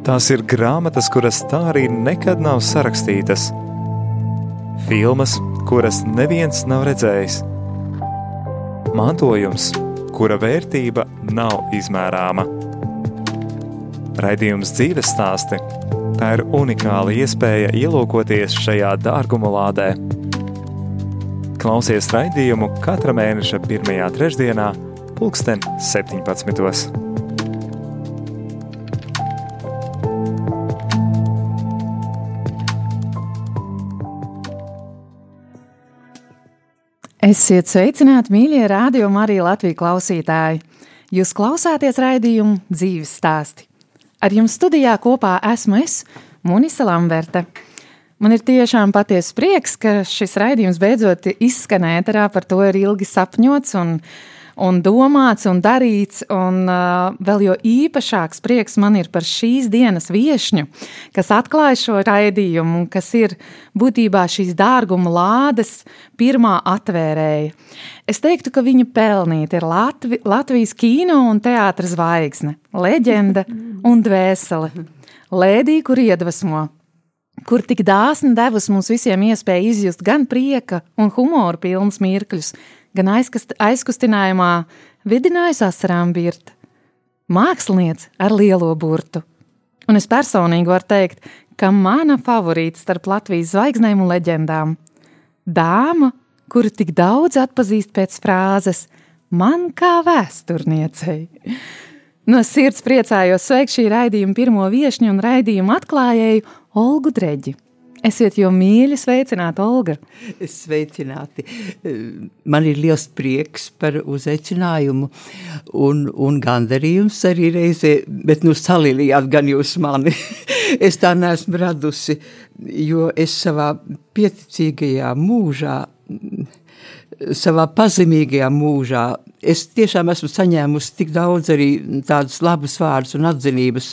Tās ir grāmatas, kuras tā arī nekad nav sarakstītas, filmas, kuras neviens nav redzējis, mantojums, kura vērtība nav izmērāma. Raidījums dzīves stāsti - tā ir unikāla iespēja ielūkoties šajā dārguma lādē. Klausies raidījumu katra mēneša pirmajā trešdienā, pulksten 17. Esiet sveicināti, mīļie rādījumi, arī Latvijas klausītāji! Jūs klausāties raidījumu dzīves stāsti. Ar jums studijā kopā esmu es, Munisa Lamberta. Man ir tiešām patiesa prieks, ka šis raidījums beidzot izskanēja ēterā, par to ir ilgi sapņots un un domāts un darīts. Un uh, vēl jo īpašāks prieks man ir par šīs dienas viesņu, kas atklāja šo raidījumu, kas ir būtībā šīs dārguma lādes pirmā atvērēja. Es teiktu, ka viņa pelnīta ir Latvi, Latvijas kino un teātras zvaigzne, leģenda un dvēsele. Lēdī, kur iedvesmo, kur tik dāsni devusi mums visiem iespēju izjust gan prieka un humora pilnus mirkļus, gan aizkast, aizkustinājumā vidinājusi asarām birta. Mākslinieci ar lielo burtu. Un es personīgi varu teikt, ka mana favorīta starp Latvijas zvaigznēm un leģendām - dāma, kuru tik daudz atpazīst pēc frāzes Man kā vēsturniecei. No sirds priecājos sveikt šī raidījuma pirmo viesņu un raidījumu atklājēju Olgu Dreģi. Esiet jau mīļi sveicināti, Olga. Sveicināti. Man ir liels prieks par uzaicinājumu un, un gandarījums arī reizē, bet nu salīlijāt gan jūs mani. es tā neesmu radusi, jo es savā pieticīgajā mūžā, savā pazemīgajā mūžā es tiešām esmu saņēmusi tik daudz arī tādus labus vārdus un atzinības,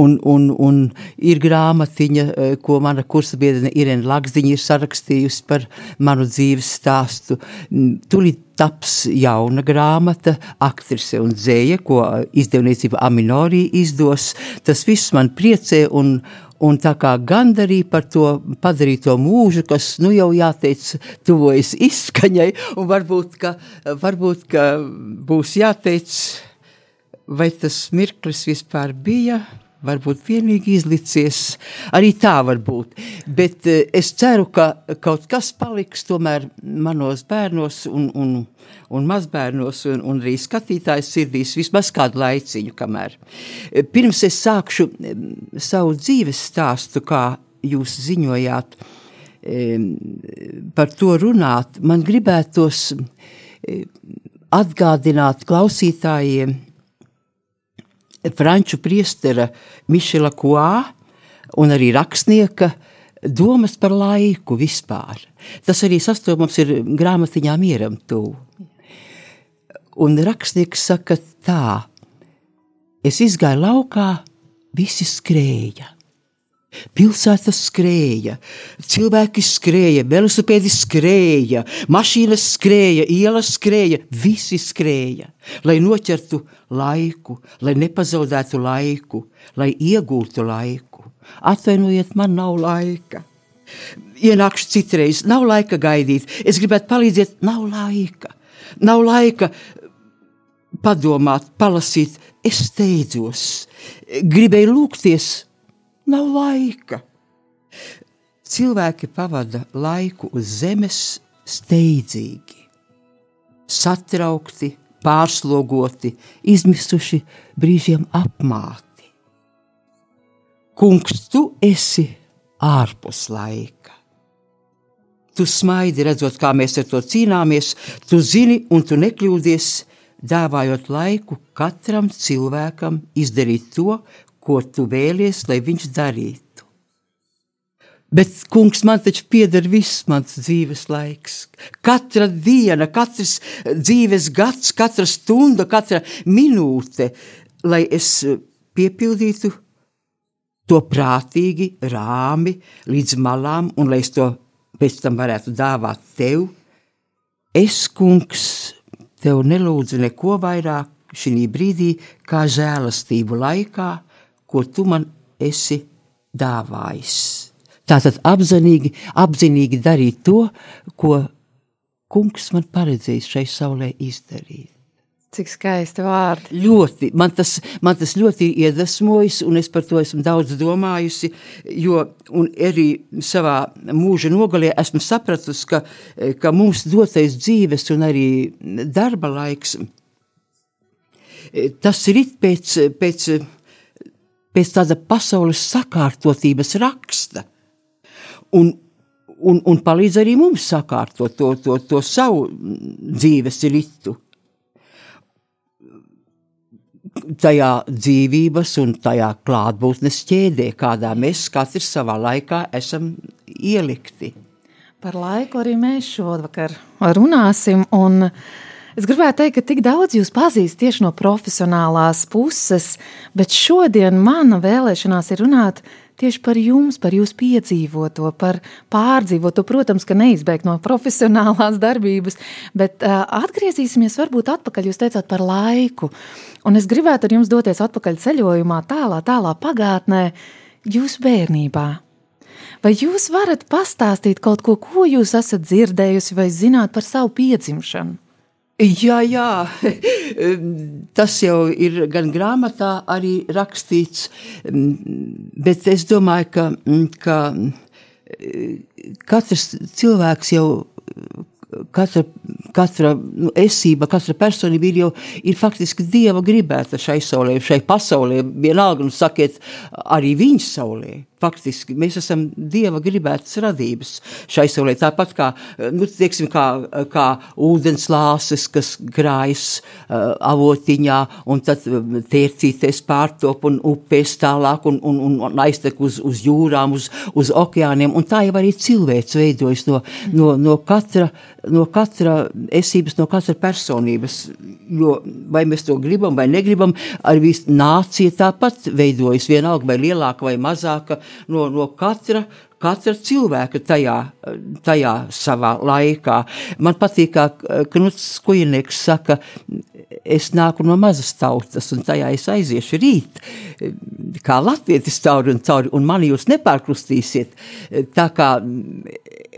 un, un, un ir grāmatiņa, eh, ko mana kursa biedrene Irena Lagziņa ir sarakstījusi par manu dzīves stāstu. Tur ir taps jauna grāmata, aktrise un dzēja, ko izdevniecība Aminorī izdos. Tas viss man priecē un, Un tā kā gandarīja par to padarīto mūžu, kas, nu jau jāteic, tuvojas izskaņai, un varbūt, ka, varbūt, ka būs jāteic, vai tas mirklis vispār bija, varbūt vienīgi izlicies, arī tā var būt. Bet eh, es ceru, ka kaut kas paliks tomēr manos bērnos un, un, un mazbērnos un, un arī skatītājs sirdīs vismaz kādu laiciņu, kamēr. Pirms es sākšu savu dzīves stāstu, kā jūs ziņojāt, par to runāt, man gribētos atgādināt klausītājiem franču priestera Mišela Kuā un arī rakstnieka domas par laiku vispār. Tas arī sastopams ir grāmatiņā mieram tuvu. Un rakstnieks saka tā, es izgāju laukā, visi skrēja. Pilsēta skrēja, cilvēki skrēja, velosipēdi skrēja, mašīnas skrēja, ielas skrēja, visi skrēja, lai noķertu laiku, lai nepazaudētu laiku, lai iegūtu laiku. Atvainojiet, man nav laika. Ienākšu citreiz, nav laika gaidīt, es gribētu palīdzēt, nav laika. Nav laika padomāt, palasīt, es steidzos, gribēju lūgties, nav laika. Cilvēki pavada laiku uz zemes steidzīgi, satraukti, pārslogoti, izmisuši, brīžiem apmāti. Kungs, tu esi ārpus laika. Tu smaidi redzot, kā mēs ar to cīnāmies, tu zini un tu nekļūdies, dāvājot laiku katram cilvēkam izdarīt to, ko tu vēlies, lai viņš darītu. Bet, kungs, man taču pieder viss mans dzīves laiks. Katra diena, katrs dzīves gads, katra stunda, katra minūte, lai es piepildītu to prātīgi, rāmi līdz malām, un lai es to pēc tam varētu dāvāt tev. Es, kungs, tev nelūdzu neko vairāk šī brīdī, kā žēlastību laikā, ko tu man esi dāvājis. Tātad apzinīgi, apzinīgi darīt to, ko kungs man paredzējis šai saulē izdarīt. Cik skaisti vārdi. Ļoti, man tas, man tas ļoti ir iedvesmojis, un es par to esmu daudz domājusi, jo arī savā mūža nogalē esmu sapratusi, ka, ka mums dotais dzīves un arī darba laiks, tas ir pēc, pēc, pēc tāda pasaules sakārtotības raksta. Un, un, un palīdz arī mums sakārtot to, to, to savu dzīves ritu. Tajā dzīvības un tajā klātbūtnes ķēdē, kādā mēs katrs savā laikā esam ielikti. Par laiku arī mēs šovakar runāsim. Es gribētu teikt, ka tik daudz jūs pazīstat tieši no profesionālās puses, bet šodien mana vēlēšanās ir runāt tieši par jums, par jūsu piedzīvoto, par pārdzīvoto. Protams, ka neizbēgt no profesionālās darbības, bet uh, atgriezīsimies varbūt atpakaļ. Jūs teicāt par laiku, un es gribētu ar jums doties atpakaļ ceļojumā, tālā, tālā pagātnē, jūsu bērnībā. Vai jūs varat pastāstīt kaut ko, ko jūs esat dzirdējusi vai zināt par savu piedzimšanu? Jā, jā, tas jau ir gan grāmatā arī rakstīts, bet es domāju, ka, ka katrs cilvēks jau, katra, katra nu, esība, katra personība ir jau ir faktiski Dieva gribēta šai saulē, šai pasaulē, vienalga, nu sakiet, arī viņa saulē faktiski mēs esam Dieva gribētas radības šai saulē. Tāpat kā, nu, teiksim, kā, kā ūdens lāses, kas krājas uh, avotiņā un tad tērcīties pārtop un upēs tālāk un, un, un, un aiztek uz, uz jūrām, uz, uz okeāniem. Un tā jau arī cilvēks veidojas no, no, no, katra, no katra esības, no katra personības. Jo vai mēs to gribam vai negribam, arī nācija tāpat veidojas vienalga vai lielāka vai mazāka no, no katra, katra cilvēka tajā, tajā savā laikā. Man patīk, kā Knuts Kujinieks saka, es nāku no mazas tautas, un tajā es aiziešu rīt, kā latvietis cauri un cauri, un mani jūs nepārkrustīsiet. Tā kā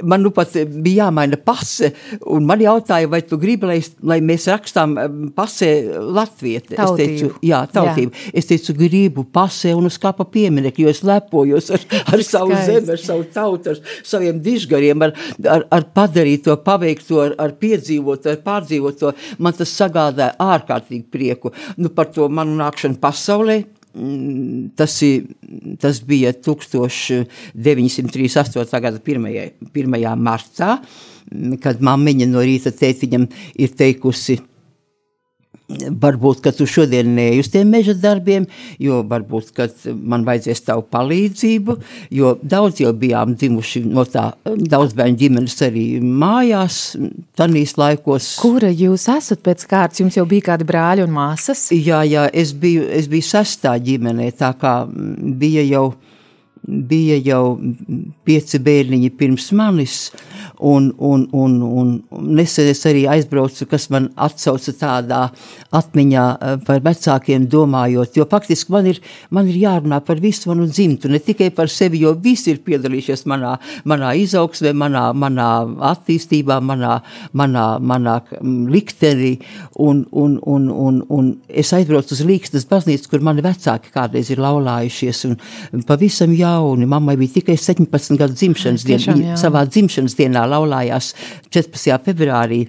man nu pat bija jāmaina pase, un man jautāja, vai tu gribi, lai, lai mēs rakstām pasē latvieti. Tautību. Es teicu, jā, tautību. Jā. Es teicu, gribu pasē un uz kāpa pieminekļu, jo es lepojos ar, ar savu Skaisti. zemi, ar savu tautu, ar saviem dižgariem, ar, ar, ar padarīto, paveikto, ar, ar piedzīvoto, ar pārdzīvoto. Man tas sagādāja ārkārtīgi prieku. Nu, par to manu nākšanu pasaulē tas, ir, tas bija 1938. gada 1. 1. martā, kad mammiņa no rīta tētiņam ir teikusi, Varbūt, ka tu šodien neej uz tiem meža darbiem, jo varbūt, ka man vajadzēs tavu palīdzību, jo daudz jau bijām dzimuši no tā daudz bērnu ģimenes arī mājās, tanīs laikos. Kura jūs esat pēc kārtas? Jums jau bija kādi brāļi un māsas? Jā, jā, es biju, es biju sestā ģimenē, tā kā bija jau bija jau pieci bērniņi pirms manis, un, un, un, un nesen es arī aizbraucu, kas man atsauca tādā atmiņā eh, par vecākiem domājot, jo faktiski man ir, man ir jārunā par visu manu dzimtu, ne tikai par sevi, jo visi ir piedalījušies manā, manā izaugsmē, manā, manā attīstībā, manā, manā, manā liktenī, un, un, un, un, un es aizbraucu uz Līkstas baznīcu, kur mani vecāki kādreiz ir laulājušies, un pavisam jā, jauni. Mammai bija tikai 17 gadu dzimšanas diena. Savā dzimšanas dienā laulājās 14. februārī.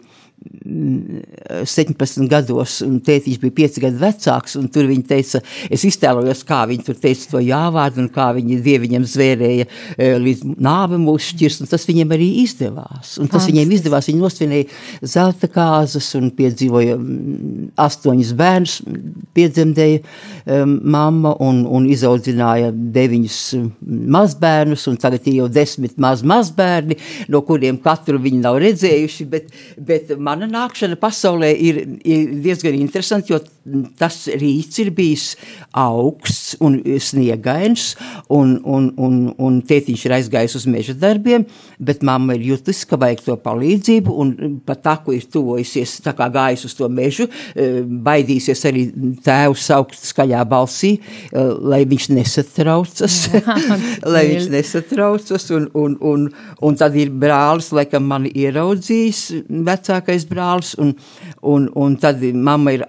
17 gados, un tētiņš bija 5 gadu vecāks, un tur viņi teica, es iztēlojos, kā viņi tur teica to jāvārdu, un kā viņi dieviņam zvērēja e, līdz nāve mūs šķirs, un tas viņiem arī izdevās. Un tas Fantastis. viņiem izdevās, viņi nosvinēja zelta kāzas un piedzīvoja astoņus bērnus, piedzemdēja um, mamma un, un izaudzināja deviņus mazbērnus, un tagad ir jau desmit maz mazbērni, no kuriem katru viņi nav redzējuši, bet, bet mana nākšana pasaulē ir, ir diezgan interesanti, jo tas rīts ir bijis augsts un sniegains, un, un, un, un tētiņš ir aizgājis uz meža darbiem, bet mamma ir jutis, ka vajag to palīdzību, un pat taku ir tuvojusies, tā kā gājis uz to mežu, e, baidīsies arī tēvu saukt skaļā balsī, e, lai viņš nesatraucas, lai viņš nesatraucas, un, un, un, un tad ir brālis, laikam mani ieraudzījis, vecākais brālis, un, un, un tad mamma ir,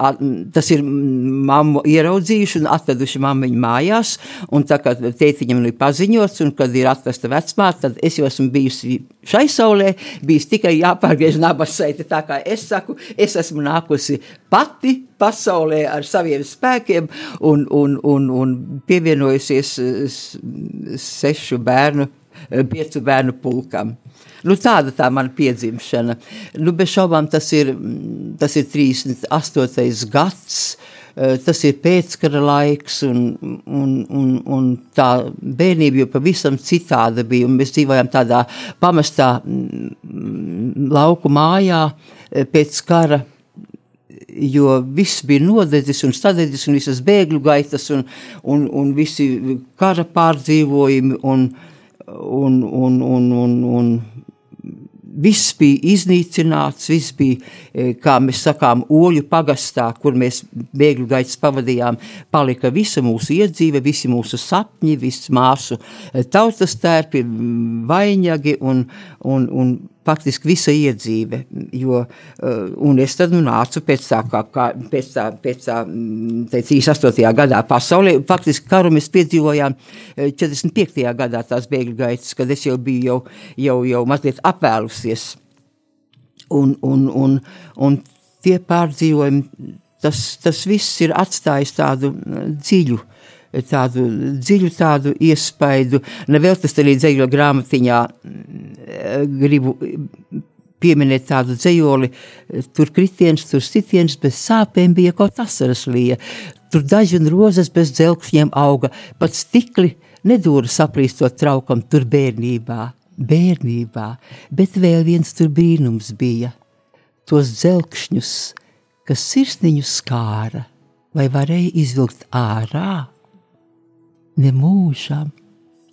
tas ir mammu ieraudzījuši un atveduši mammiņu mājās, un tā kā tētiņam ir paziņots, un kad ir atvesta vecmāte, tad es jau esmu bijusi šai saulē, bijis tikai jāpārgriež nabas saiti, tā kā es saku, es esmu nākusi pati pasaulē ar saviem spēkiem un, un, un, un pievienojusies sešu bērnu, piecu bērnu pulkam. Nu, tāda tā mana piedzimšana. Nu, bez šaubām tas ir, tas ir 38. gads. Eh, tas ir pēckara laiks, un, un, un, un tā bērnība jau pavisam citāda bija. Mēs dzīvojām tādā pamestā mm, lauku mājā eh, pēc kara jo viss bija nodedzis un sadedzis, un visas bēgļu gaitas, un, un, un visi kara pārdzīvojumi, un, un, un, un, un, un viss bija iznīcināts, viss bija, e, kā mēs sakām, oļu pagastā, kur mēs bēgļu gaitas pavadījām, palika visa mūsu iedzīve, visi mūsu sapņi, viss māsu e, tautas tērpi, vainagi un, un, un faktiski visa iedzīve. Jo, uh, un es tad nu, nācu pēc tā, kā, kā, pēc tā, pēc tā, mm, tā 38. gadā pasaulē. Faktiski karu mēs piedzīvojām 45. Uh, gadā tās bēgļu gaitas, kad es jau biju jau, jau, jau mazliet apvēlusies. Un, un, un, un tie pārdzīvojumi, tas, tas viss ir atstājis tādu dziļu uh, tādu dziļu tādu iespaidu. Nevēl tas arī dzēļu grāmatiņā mm, gribu pieminēt tādu dzējoli, tur kritiens, tur sitiens, bez sāpēm bija kaut asaras lija. Tur daži un rozes bez dzelkšņiem auga, pat stikli nedūra saplīstot traukam tur bērnībā, bērnībā, bet vēl viens tur brīnums bija. Tos dzelkšņus, kas sirsniņu skāra, vai varēja izvilkt ārā? Ne mūžam,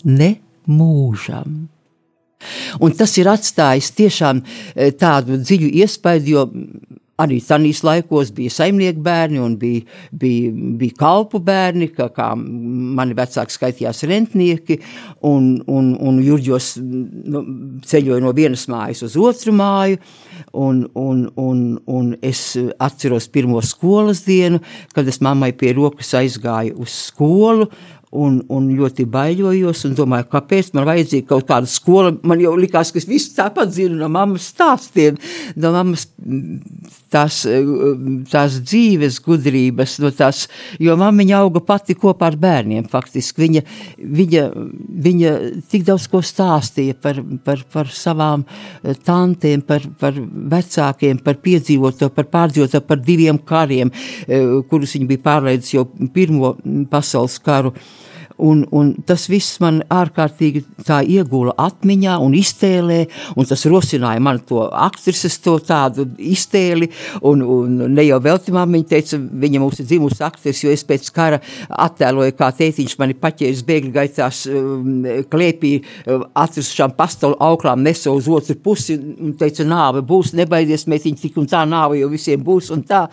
ne mūžam. Un tas ir atstājis tiešām eh, tādu dziļu iespaidu, jo arī tajos laikos bija saimnieku bērni un bija, bija, bija kalpu bērni, kā, kā mani vecāki skaitījās rentnieki, un, un, un Jurģos nu, ceļoja no vienas mājas uz otru māju, un, un, un, un es atceros pirmo skolas dienu, kad es mammai pie rokas aizgāju uz skolu, un, un ļoti baidījos. Domāju, kāpēc man vajadzīga kaut kāda skola. Man jau likās, ka es visu tāpat zinu no mammas stāstiem, no mammas tās, tās dzīves gudrības. No tās, jo mamma auga pati kopā ar bērniem. Faktiski. Viņa, viņa, viņa tik daudz ko stāstīja par, par, par savām tantiem, par, par vecākiem, par piedzīvoto, par pārdzīvoto, par diviem kariem, eh, kurus viņa bija pārlaidis jau pirmo pasaules karu. Un, un tas viss man ārkārtīgi tā iegula atmiņā un iztēlē, un tas rosināja man to aktrises to tādu iztēli, un, un ne jau velti māmiņa teica, viņa mums ir dzimusi aktris, jo es pēc kara attēloju, kā tētiņš mani paķēris bēgļu gaitās um, klēpī um, atvesušām pastalu auklām nesa uz otru pusi un teica, nāve būs, nebaidies, mētiņ, tik un tā nāve jau visiem būs un tā,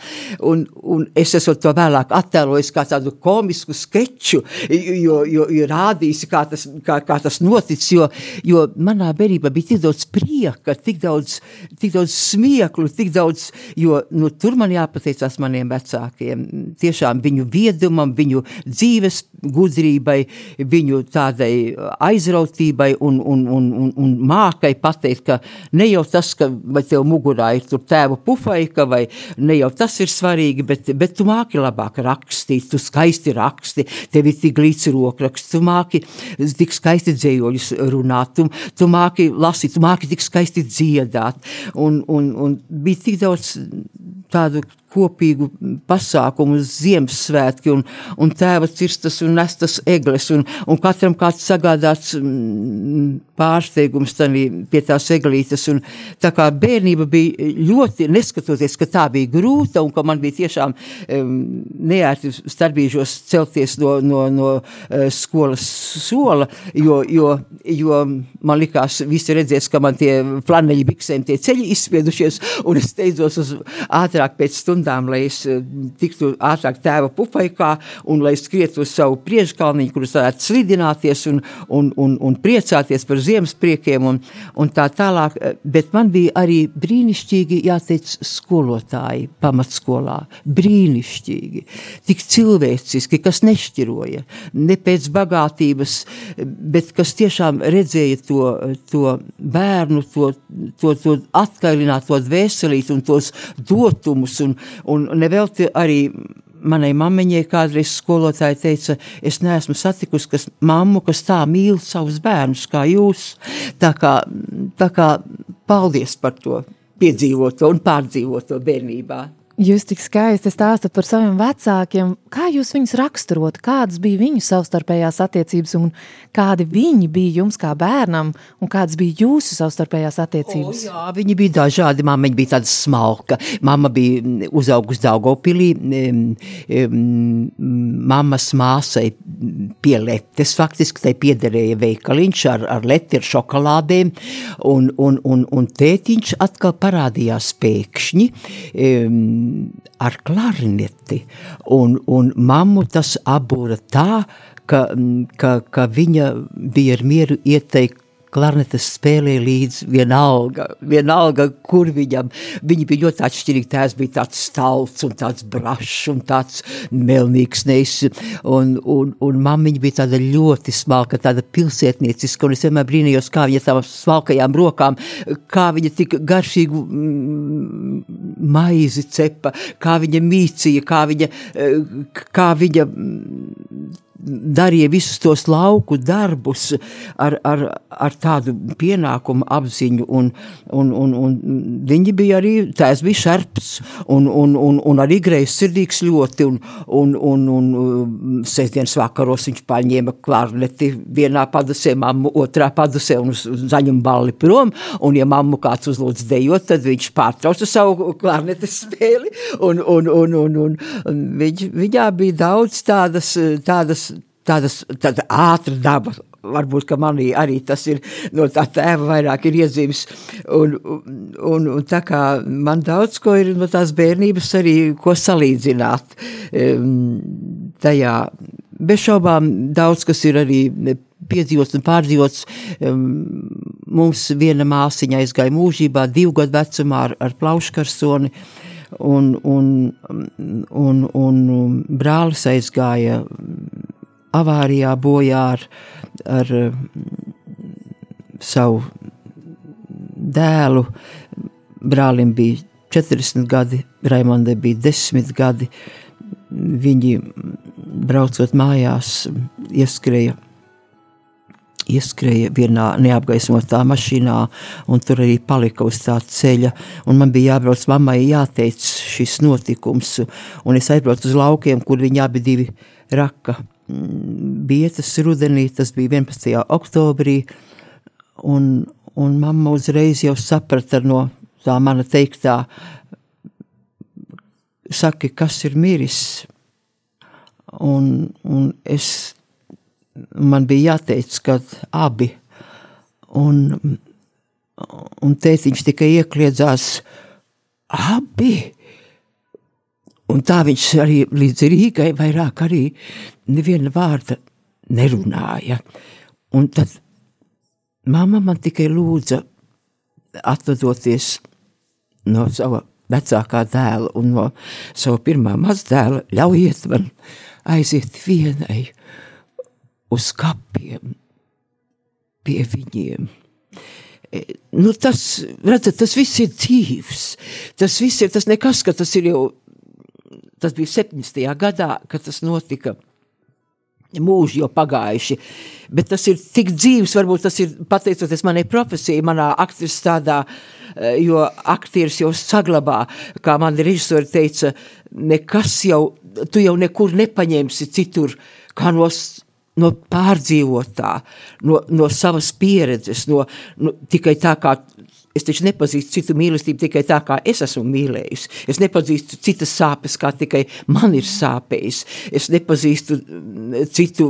un, un es esmu to vēlāk attēlojis kā tādu komisku skeču, jo jo, jo, jo rādīsi, kā tas, kā, kā tas noticis, jo, jo manā bērībā bija tik daudz prieka, tik daudz, tik daudz smieklu, tik daudz, jo nu, tur man jāpateicās maniem vecākiem, tiešām viņu viedumam, viņu dzīves gudrībai, viņu tādai aizrautībai un, un, un, un, un mākai pateikt, ka ne jau tas, ka tev mugurā ir tēva pufaika, vai ne jau tas ir svarīgi, bet, bet tu māki labāk rakstīt, tu skaisti raksti, tev ir tik līdzsvaru rokraksts, tu māki tik skaisti dzējoļus runāt, tu, tu māki lasīt, tu māki tik skaisti dziedāt. Un, un, un bija tik daudz tādu kopīgu pasākumu, Ziemassvētki un, un tēva cirstas un nestas egles, un, un katram kāds sagādāts mm, pārsteigums pie tās eglītes. Un tā kā bērnība bija ļoti, neskatoties, ka tā bija grūta un ka man bija tiešām um, neērti starpbrīžos celties no, no, no uh, skolas sola, jo, jo, jo man likās, visi redzēs, ka man tie flaneļi biksēm tie ceļi izspiedušies, un es steidzos uz ātrāk pēc stundām, lai es uh, tiktu ātrāk tēva pupaikā un lai skrietu uz savu priežkalniņu, kurus varētu slidināties un, un, un, un priecāties par ziemas priekiem un, un tā tālāk, bet man bija arī brīnišķīgi jāteic skolotāji pamatskolā, brīnišķīgi, tik cilvēciski, kas nešķiroja, ne pēc bagātības, bet kas tiešām redzēja to, to bērnu, to, to, to atkailināto dvēselīt un tos dotumus un, un nevelti arī manai mammiņai kādreiz skolotāja teica, es neesmu satikusi kas, mammu, kas tā mīl savus bērnus kā jūs. Tā kā, tā kā paldies par to piedzīvoto un pārdzīvoto bērnībā. Jūs tik skaisti stāstat par saviem vecākiem. Kā jūs viņus raksturot, kādas bija viņu savstarpējās attiecības un kādi viņi bija jums kā bērnam un kādas bija jūsu savstarpējās attiecības? O, jā, viņi bija dažādi. Māma bija tāda smalka. Mama bija uzaugusi Daugopilī. Mammas māsai pie letes faktiski tai piederēja veikaliņš ar, ar leti ar šokolādēm un, un, un, un tētiņš atkal parādījās pēkšņi ar klarineti, un, un mammu tas apbūra tā, ka, ka, ka viņa bija ar mieru ieteikt klarnetes spēlē līdzi vienalga, vienalga, kur viņam, viņi bija ļoti atšķirīgi, tās bija tāds stalts un tāds brašs un tāds melnīgs neis, un, un, un mammiņa bija tāda ļoti smalka, tāda pilsētnieciska, un es vienmēr brīnījos, kā viņa tām smalkajām rokām, kā viņa tik garšīgu mm, maizi cepa, kā viņa mīcīja, kā viņa, kā viņa mm, darīja visus tos lauku darbus ar, ar, ar tādu pienākumu apziņu, un, un, un, un viņi bija arī, tās bija šarps, un, un, un, un arī greizs sirdīgs ļoti, un, un, un, un um, sestdienas vakaros viņš paņēma klarneti vienā padusē, mammu otrā padusē, un zaņum balli prom, un ja mammu kāds uzlūdz dejot, tad viņš pārtrauca savu klarnetes spēli, un, un, un, un, un, un viņ, viņā bija daudz tādas, tādas tādas, tāda ātra daba. Varbūt, manī arī tas ir no tā tēva vairāk ir iezīmes. Un, un, un tā kā man daudz ko ir no tās bērnības arī ko salīdzināt um, tajā. Bez šaubām daudz kas ir arī piedzīvots un pārdzīvots. Um, mums viena māsiņa aizgāja mūžībā divu gadu vecumā ar, ar plauškarsoni. Un, un, un, un brālis aizgāja avārijā bojā ar, ar savu dēlu. Brālim bija 40 gadi, Raimondai bija 10 gadi. Viņi braucot mājās, ieskrēja, ieskrēja vienā neapgaismotā mašīnā, un tur arī palika uz tā ceļa. Un man bija jābrauc mammai, jāteic šis notikums, un es aizbraucu uz laukiem, kur viņi abi divi raka Bietas rudenī, tas bija 11. oktobrī, un, un mamma uzreiz jau saprata no tā mana teiktā, saki, kas ir miris, un, un es, man bija jāteic, ka abi, un, un tētiņš tikai iekliedzās, abi, Un tā viņš arī līdz Rīgai vairāk arī neviena vārda nerunāja. Un tad mamma man tikai lūdza atvadoties no sava vecākā dēla un no sava pirmā mazdēla, ļaujiet man aiziet vienai uz kapiem pie viņiem. E, nu, tas, redzat, tas viss ir dzīves. Tas viss ir, tas nekas, ka tas ir jau Tas bija 70. gadā, kad tas notika. mūži jau pagājuši. Bet tas ir tik dzīves, varbūt tas ir pateicoties manai profesijai, manā aktris tādā, eh, jo aktieris jau saglabā, kā man režisori teica, nekas jau, tu jau nekur nepaņemsi citur, kā no no pārdzīvotā, no, no savas pieredzes, no, no, tikai tā kā Es taču nepazīstu citu mīlestību tikai tā, kā es esmu mīlējusi. Es nepazīstu citas sāpes, kā tikai man ir sāpējis. Es nepazīstu mm, citu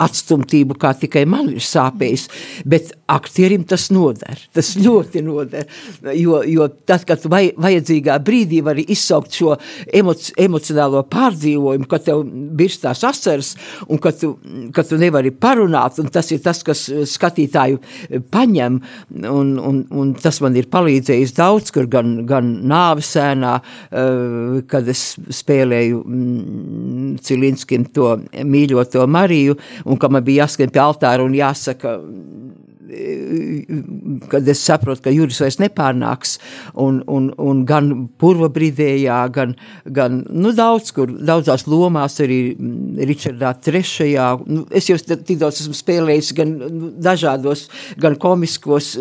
atstumtību, kā tikai man ir sāpējis. Bet aktierim tas noder. Tas ļoti noder. Jo, jo tad, kad tu vajadzīgā brīdī vari izsaukt šo emoci emocionālo pārdzīvojumu, kad tev birstās asaras un kad tu, kad tu nevari parunāt, un tas ir tas, kas skatītāju paņem un, un, un tas man ir palīdzējis daudz, kur gan, gan nāvesēnā, uh, kad es spēlēju mm, Cilinskim to mīļoto Mariju, un ka man bija jāskrien pie altāra un jāsaka kad es saprotu, ka Juris vairs nepārnāks, un, un, un gan purva brīdējā, gan, gan nu, daudz kur, daudzās lomās arī Ričardā trešajā, nu, es jau tik daudz esmu spēlējis gan nu, dažādos, gan komiskos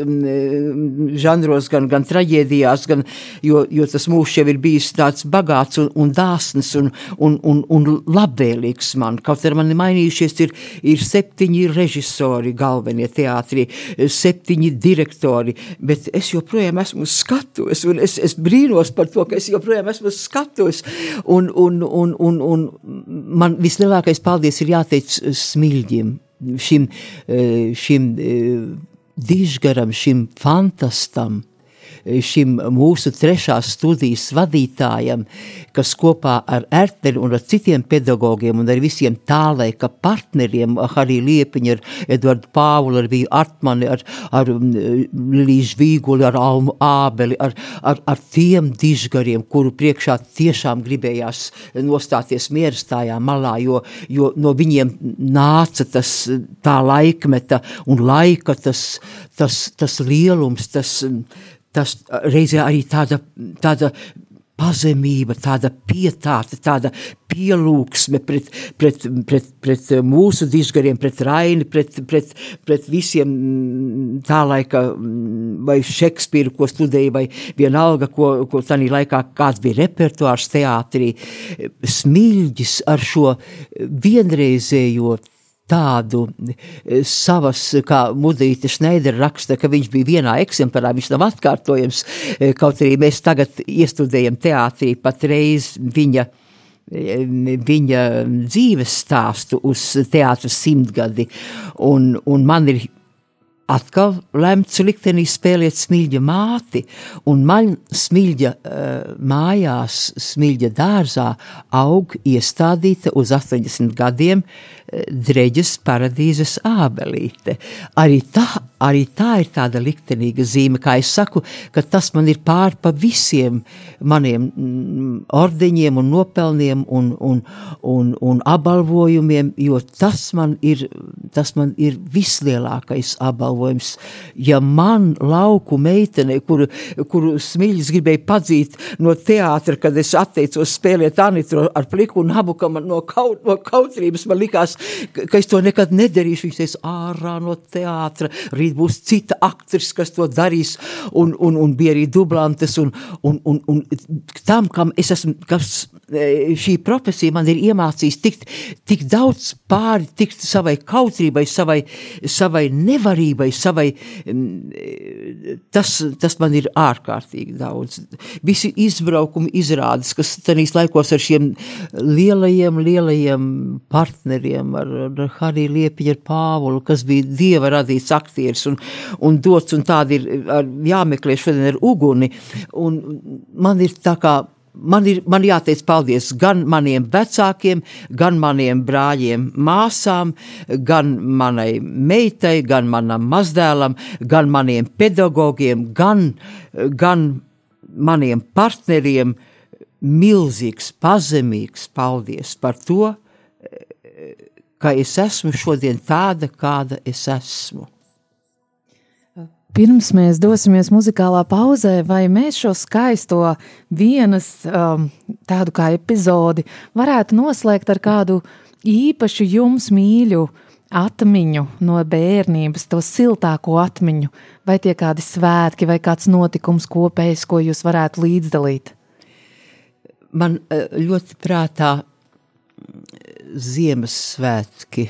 žanros, gan, gan traģēdijās, gan, jo, jo tas mūžs jau ir bijis tāds bagāts un, un dāsns un, un, un, un labvēlīgs man, kaut arī man mainījušies ir, ir septiņi režisori galvenie teātrī, septiņi direktori, bet es joprojām esmu skatos, un es, es brīnos par to, ka es joprojām esmu skatos, un, un, un, un, un man vislielākais paldies ir jāteic Smilģim, šim, eh, šim eh, dižgaram, šim fantastam, šim mūsu trešās studijas vadītājam, kas kopā ar Erteri un ar citiem pedagogiem un ar visiem tālaika partneriem, arī Liepiņa, ar Edvardu Pāvulu, ar Viju Artmani, ar, ar mm, Līžu Vīguli, ar Almu Ābeli, ar, ar, ar tiem dižgariem, kuru priekšā tiešām gribējās nostāties mierastājā malā, jo, jo no viņiem nāca tas tā laikmeta un laika tas, tas, tas lielums, tas, tas reizē arī tāda, tāda pazemība, tāda pietāte, tāda pielūgsme pret, pret, pret, pret mūsu dižgariem, pret Raini, pret, pret, pret visiem tā laika vai Šekspīru, ko studēja, vai vienalga, ko, ko tanī laikā kāds bija repertuārs teātrī, smilģis ar šo vienreizējo tādu e, savas, kā Mudīte Šneidera raksta, ka viņš bija vienā eksemplārā, viņš nav atkārtojams, e, kaut arī mēs tagad iestudējam teātrī patreiz viņa e, viņa dzīves stāstu uz teātras simtgadi, un, un man ir atkal lemts liktenī spēlēt smilģa māti, un man smilģa mājās, smilģa dārzā aug iestādīta uz 80 gadiem uh, dreģes paradīzes ābelīte. Arī tā, arī tā ir tāda liktenīga zīme, kā es saku, ka tas man ir pār pa visiem maniem mm, ordeņiem un nopelniem un, un, un, un apbalvojumiem, jo tas man ir, tas man ir vislielākais apbalvojums. Ja man lauku meitene, kuru, kuru smiļas gribēja padzīt no teātra, kad es atteicos spēlēt Anitru ar pliku un abu, ka man no, kaut, no kautrības man likās, ka es to nekad nedarīšu. Viņš teica, ārā no teātra, rīt būs cita aktris, kas to darīs, un, un, un bija arī dublantes, un, un, un, un tam, kam es esmu, kas e, šī profesija man ir iemācījis tikt tik daudz pāri, tikt savai kautrībai, savai, savai nevarībai, savai, e, tas, tas man ir ārkārtīgi daudz. Visi izbraukumi izrādes, kas tenīs laikos ar šiem lielajiem, lielajiem partneriem, piemēram, ar, ar Hariju Liepiņu, ar Pāvulu, kas bija dieva radīts aktieris un, un dots, un tādi ir ar, jāmeklē šodien ar uguni. Un man ir tā kā man ir man jāteic paldies gan maniem vecākiem, gan maniem brāļiem, māsām, gan manai meitai, gan manam mazdēlam, gan maniem pedagogiem, gan, gan maniem partneriem. Milzīgs, pazemīgs paldies par to, ka es esmu šodien tāda, kāda es esmu. Pirms mēs dosimies muzikālā pauzē, vai mēs šo skaisto vienas um, tādu kā epizodi varētu noslēgt ar kādu īpašu jums mīļu atmiņu no bērnības, to siltāko atmiņu, vai tie kādi svētki, vai kāds notikums kopējs, ko jūs varētu līdzdalīt? Man eh, ļoti prātā Ziemassvētki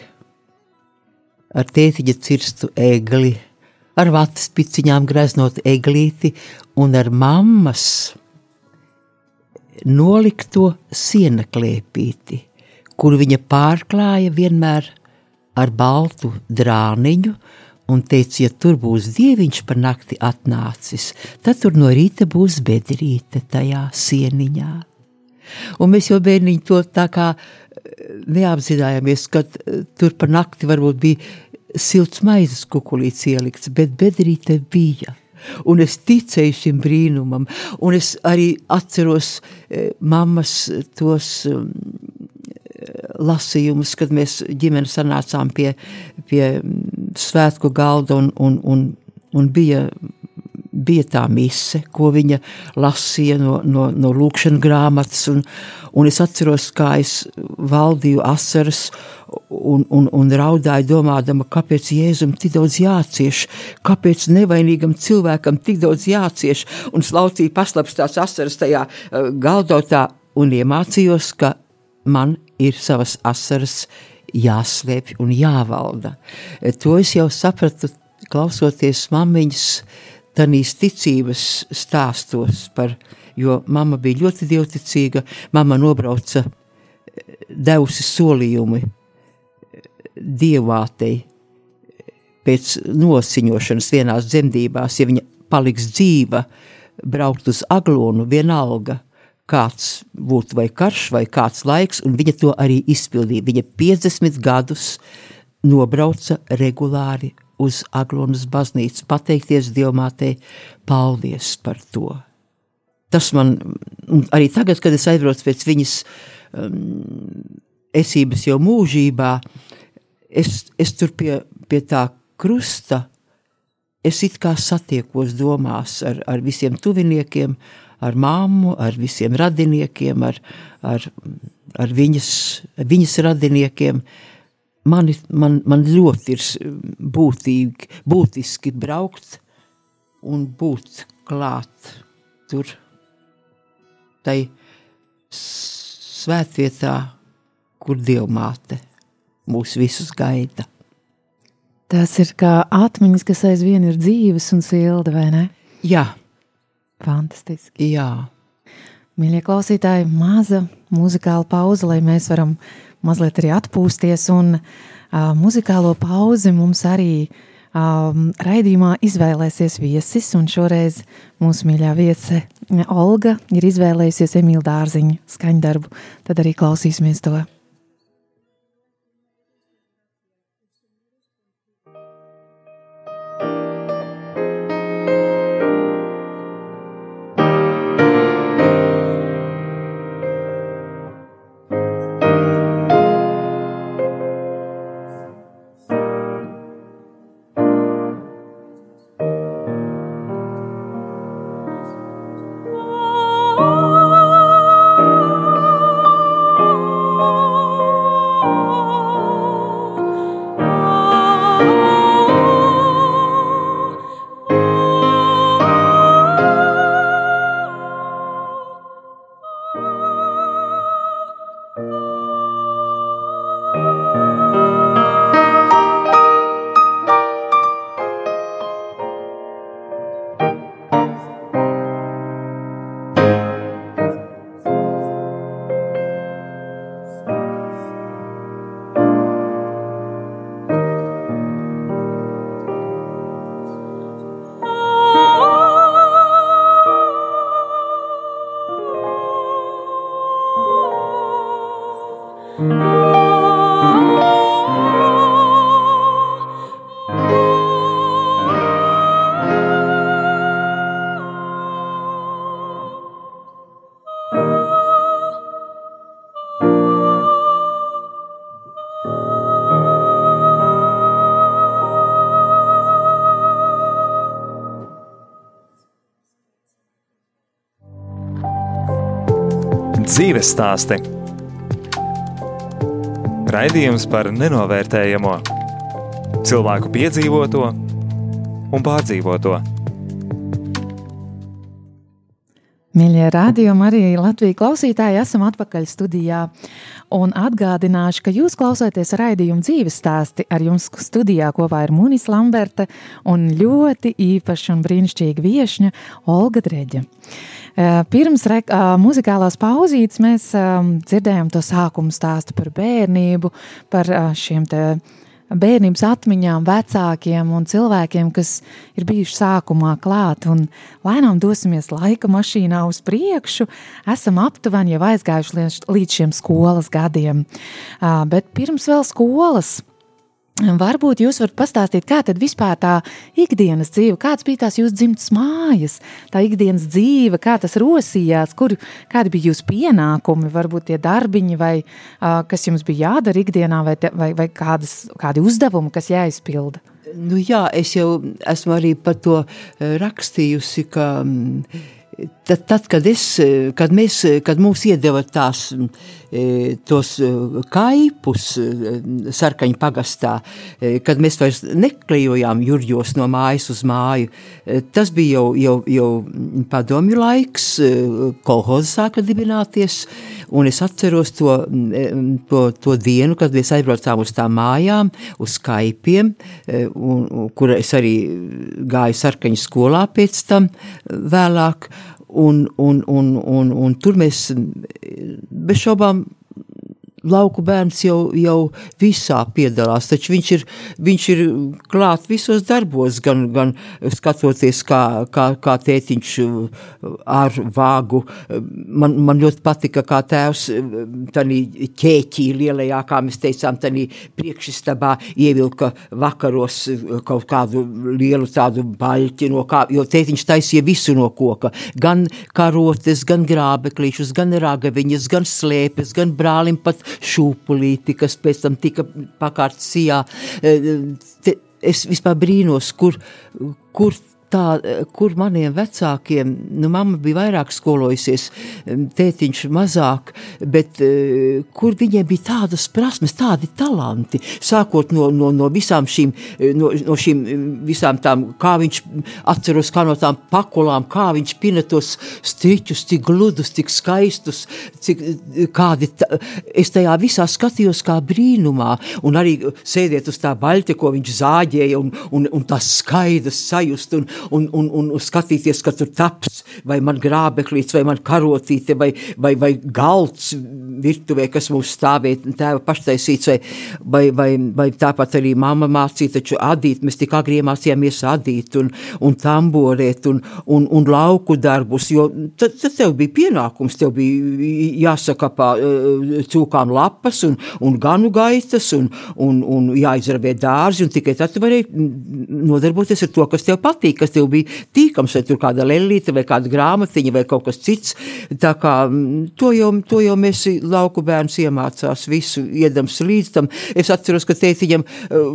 ar tētiņa cirstu egli, ar vatas piciņām greznot eglīti un ar mammas nolikto sienaklēpīti, kur viņa pārklāja vienmēr ar baltu drāniņu un teica, ja tur būs dieviņš par nakti atnācis, tad tur no rīta būs bedrīte tajā sieniņā. Un mēs jau bērniņi to tā kā neapzinājāmies, ka eh, tur par nakti varbūt bija silts maizes kukulīts ielikts, bet bedrīte bija. Un es ticēju šim brīnumam, un es arī atceros eh, mammas tos um, lasījumus, kad mēs ģimeni sanācām pie, pie svētku galda un, un, un, un bija bija tā mise, ko viņa lasīja no, no, no lūkšanas grāmatas. Un, un es atceros, kā es valdīju asaras un, un, un raudāju, domādama, kāpēc Jēzum tik daudz jācieš, kāpēc nevainīgam cilvēkam tik daudz jācieš. Un slaucīju paslapstās asaras tajā uh, galdotā un iemācījos, ka man ir savas asaras jāslēpj un jāvalda. To es jau sapratu, klausoties mammiņas tādīs ticības stāstos par, jo mamma bija ļoti dievticīga, mamma nobrauca devusi solījumi dievātei pēc nosiņošanas vienās dzemdībās, ja viņa paliks dzīva, braukt uz aglonu vienalga, kāds būtu vai karš vai kāds laiks, un viņa to arī izpildīja. Viņa 50 gadus nobrauca regulāri uz Aglonas baznīcu, pateikties Dievmātei, paldies par to. Tas man arī tagad, kad es aizbraucu pēc viņas um, esības jau mūžībā, es, es tur pie, pie tā krusta, es it kā satiekos domās ar, ar visiem tuviniekiem, ar māmu, ar visiem radiniekiem, ar, ar, ar viņas, viņas radiniekiem, uh, mani, man, man ļoti ir būtīgi, būtiski braukt un būt klāt tur, tai svētvietā, kur Dievmāte mūs visus gaida. Tas ir kā atmiņas, kas aizvien ir dzīves un silda, vai ne? Jā. Fantastiski. Jā. Mīļie klausītāji, maza muzikāla pauze, lai mēs varam mazliet arī atpūsties. Un uh, muzikālo pauzi mums arī um, raidījumā izvēlēsies viesis. Šoreiz mūsu mīļā viese Olga ir izvēlējusies Emīļa Dārziņa skaņdarbu. Tad arī klausīsimies to. Dzīves stāsti. Raidījums par nenovērtējamo, cilvēku piedzīvoto un pārdzīvoto. Mīļie rādījumi, arī Latvijas klausītāji, esam atpakaļ studijā. Un atgādināšu, ka jūs klausāties raidījumu dzīves stāsti. Ar jums studijā kopā ir Munis Lamberta un ļoti īpaša un brīnišķīga viesņa Olga Dreģa. Eh, pirms re, uh, muzikālās pauzītes mēs um, dzirdējām to sākumu stāstu par bērnību, par šiem te bērnības atmiņām, vecākiem un cilvēkiem, kas ir bijuši sākumā klāt. Un lēnām dosimies laika mašīnā uz priekšu. Esam aptuveni jau aizgājuši līdz, šiem skolas gadiem. Bet pirms vēl skolas Varbūt jūs varat pastāstīt, kā tad vispār tā ikdienas dzīve, kāds bija tās jūsu dzimtas mājas, tā ikdienas dzīve, kā tas rosījās, kur, kādi bija jūsu pienākumi, varbūt tie darbiņi, vai uh, kas jums bija jādara ikdienā, vai, te, vai, vai kādas, kādi uzdevumi, kas jāizpilda? Nu jā, es jau esmu arī par to rakstījusi, ka tad, tad kad, es, kad, mēs, kad mums iedeva tās E, tos e, kaipus e, sarkaņu pagastā, kad mēs vairs neklejojām jurģos no mājas uz māju. Tas bija jau, jau, jau padomju laiks, kolhoza sāka dibināties, un es atceros to, to, to dienu, kad mēs aizbraucām uz tām mājām, uz kaipiem, un, kur es arī gāju sarkaņu skolā pēc tam vēlāk, Un, un, un, un, un tur mēs bez šaubām lauku bērns jau, jau visā piedalās, taču viņš ir, viņš ir klāt visos darbos, gan, gan skatoties, kā, kā, kā tētiņš ar vāgu. Man, man ļoti patika, kā tēvs tanī ķēķī lielajā, kā mēs teicām, tanī priekšistabā ievilka vakaros kaut kādu lielu tādu baļķi no kā, jo tētiņš taisīja visu no koka, gan karotes, gan grābeklīšus, gan ragaviņas, gan slēpes, gan brālim pat šūpulīti, kas pēc tam tika pakārts sijā. Eh, es vispār brīnos, kur, kur tā, kur maniem vecākiem, nu, mamma bija vairāk skolojusies, tētiņš mazāk, bet eh, kur viņiem bija tādas prasmes, tādi talanti, sākot no, no, no visām šīm, no, no šīm visām tām, kā viņš atceros, kā no tām pakulām, kā viņš pina tos striķus, tik gludus, tik skaistus, cik kādi, tā, es tajā visā skatījos kā brīnumā, un arī sēdiet uz tā baļķa, ko viņš zāģēja, un, un, un tās skaidas sajust, un, un, un, un skatīties, ka tur taps, vai man grābeklīts, vai man karotīte, vai, vai, vai galds virtuvē, kas mums stāvēja, tēva paštaisīts, vai, vai, vai, vai tāpat arī mamma mācīja, taču adīt, mēs tik agri iemācījāmies adīt un, un tamborēt un, un, un lauku darbus, jo tad, tad tev bija pienākums, tev bija jāsakapā eh, cūkām lapas un, un ganu gaitas un, un, un jāizravē dārzi, un tikai tad tu varēji nodarboties ar to, kas tev patīk, kas tev bija tīkams, vai tur kāda lelīte, vai kāda grāmatiņa, vai kaut kas cits. Tā kā mm, to jau, to jau mēs lauku bērns iemācās visu, iedams līdz tam. Es atceros, ka tētiņam, eh,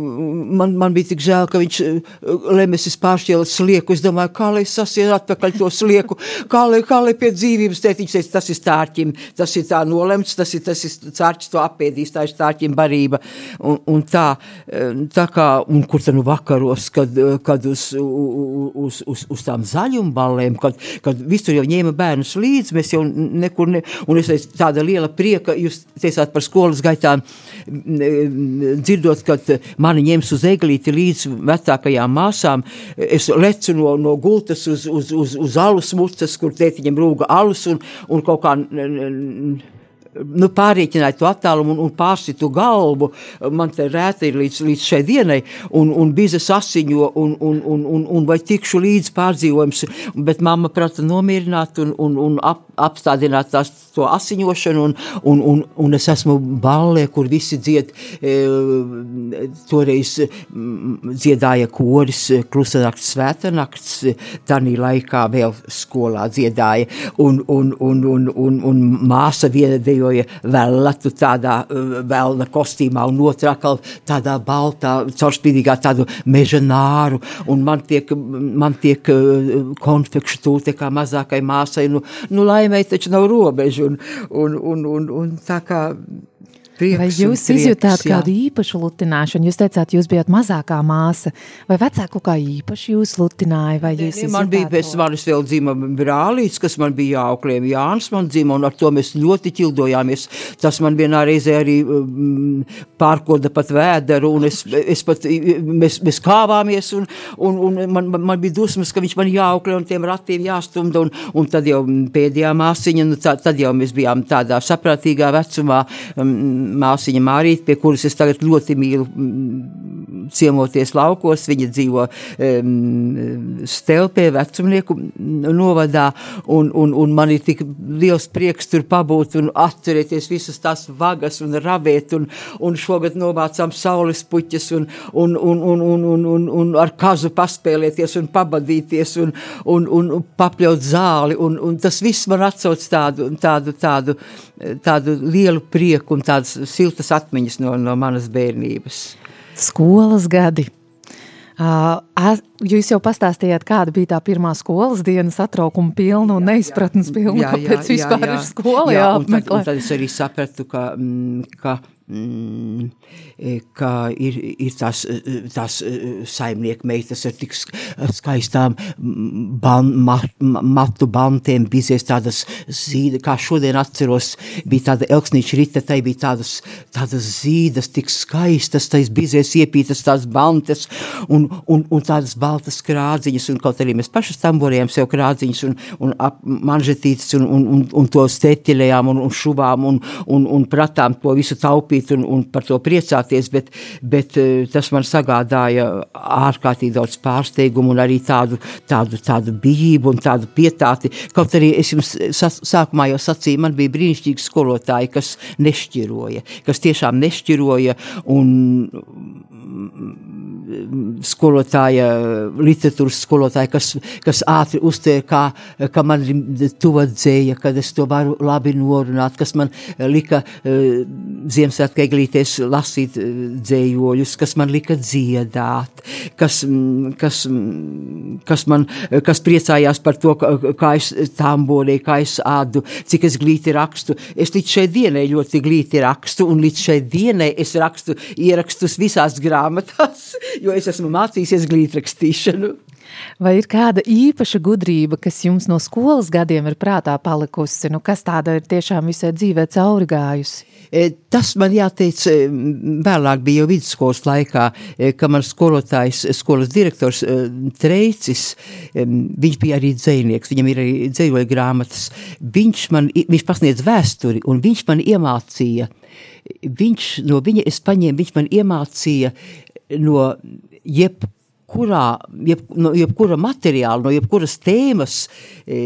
man, man bija tik žēl, ka viņš eh, lemesis pāršķēla slieku. Es domāju, kā lai es sasienu atpakaļ to slieku, kā lai, kā lai pie dzīvības tētiņš teica, tas ir stārķim, tas ir tā nolemts, tas ir, tas ir cārķis to apēdīs, tā ir stārķim barība. Un, un tā, eh, tā kā, un kur tad nu vakaros, kad, kad uz, uz, uz, uz tām zaļumballēm, kad, kad visur jau ņēma bērnus līdzi, mēs jau nekur, ne, un es teicu, tāda liela prieka, jūs teicāt par skolas gaitām, dzirdot, kad mani ņems uz eglīti līdz vecākajām māsām, es lecu no, no gultas uz, uz, uz, uz alus mucas, kur tētiņam rūga alus un, un kaut kā nu, pārreķināju to attālumu un, un pārsitu galvu. Man te rēta ir līdz, līdz šai dienai, un, un bizes asiņo, un, un, un, un, un vai tikšu līdz pārdzīvojums, bet mamma prata nomierināt un, un, un ap, apstādināt tās, to asiņošanu, un, un, un, un es esmu ballē, kur visi dzied, e, toreiz dziedāja koris klusanakts, svētanakts, tanī laikā vēl skolā dziedāja, un, un, un, un, un, un māsa dejoja vēlatu tādā vēlna kostīmā un otrā atkal tādā baltā, caurspīdīgā tādu meža nāru, un man tiek, man tiek konfekšu tūte kā mazākai māsai, nu, nu laimei taču nav robežu, un, un, un, un, un tā kā prieks. Vai jūs prieks, izjutāt jā. kādu īpašu lutināšanu? Jūs teicāt, jūs bijat mazākā māsa, vai vecāku kā īpaši jūs lutināja, vai jūs Ne, man bija pēc manis vēl dzima brālīts, kas man bija jāauklē, Jānis man dzima, un ar to mēs ļoti ķildojāmies. Tas man vienā reizē arī um, pārkoda pat vēderu, un es, es pat, mēs, mēs kāvāmies, un, un, un man, man, man bija dusmas, ka viņš man jāauklē, un tiem ratiem jāstumda, un, un tad jau pēdējā māsiņa, nu, tā, tad jau mēs bijām tādā saprātīgā vecumā, um, māsiņa Mārīte, pie kuras es tagad ļoti mīlu ciemoties laukos. Viņa dzīvo um, stelpē, vecumnieku novadā, un, un, un man ir tik liels prieks tur pabūt un atcerēties visas tās vagas un ravēt, un, un šogad novācām saules puķas un, un, un, un, un, un, un, un ar kazu paspēlēties un pabadīties un, un, un, un papļaut zāli, un, un tas viss man atsauc tādu, tādu, tādu, tādu lielu prieku un tādu tādas siltas atmiņas no, no manas bērnības. skolas gadi. Uh, jūs jau pastāstījāt, kāda bija tā pirmā skolas diena, satraukuma pilna un neizpratnes pilna, kāpēc vispār ir skola jā, un tad, jāapmeklē. un tad es arī sapratu, ka, mm, ka, ka ir, ir tās, e, tās e, saimnieku meitas ar tik sk- skaistām mm, ban, mat, ma- matu bantiem, bizies tādas zīda, kā šodien atceros, bija tāda elksnīša rita, tai bija tādas, tādas zīdas, tik skaistas, tais bizies iepītas tās bantes un, un, un tādas baltas krādziņas, un kaut arī mēs pašas tamborējām sev krādziņas un, un ap, manžetītes un, un, un, un to steķelējām un, un šuvām un, un, un pratām to visu taupīt un, un par to priecāties, bet, bet eh, tas man sagādāja ārkārtīgi daudz pārsteigumu un arī tādu, tādu, tādu bijību un tādu pietāti. Kaut arī es jums sākumā jau sacīju, man bija brīnišķīgi skolotāji, kas nešķiroja, kas tiešām nešķiroja un skolotāja, literatūras skolotāja, kas, kas ātri uztvēra, kā, ka man ir tuva dzēja, kad es to varu labi norunāt, kas man lika uh, Ziemassvētku eglīties lasīt uh, dzējoļus, kas man lika dziedāt, kas, mm, kas, mm, kas man, kas priecājās par to, kā es tamborēju, kā es ādu, cik es glīti rakstu. Es līdz šai dienai ļoti glīti rakstu, un līdz šai dienai es rakstu ierakstus visās grāmatās, jo es esmu mācījies glītrakstīšanu. Vai ir kāda īpaša gudrība, kas jums no skolas gadiem ir prātā palikusi? Nu, kas tāda ir tiešām visai dzīvē cauri gājusi? E, Tas man jāteic, e, vēlāk bija jau vidusskolas laikā, e, ka man skolotājs, skolas direktors Treicis, viņš bija arī dzējnieks, viņam ir arī dzējoja grāmatas. Viņš man, viņš pasniedz vēsturi un viņš man iemācīja, viņš no viņa es paņēmu, viņš man iemācīja no jeb kurā, jeb, no jebkura materiāla, no jebkuras tēmas e,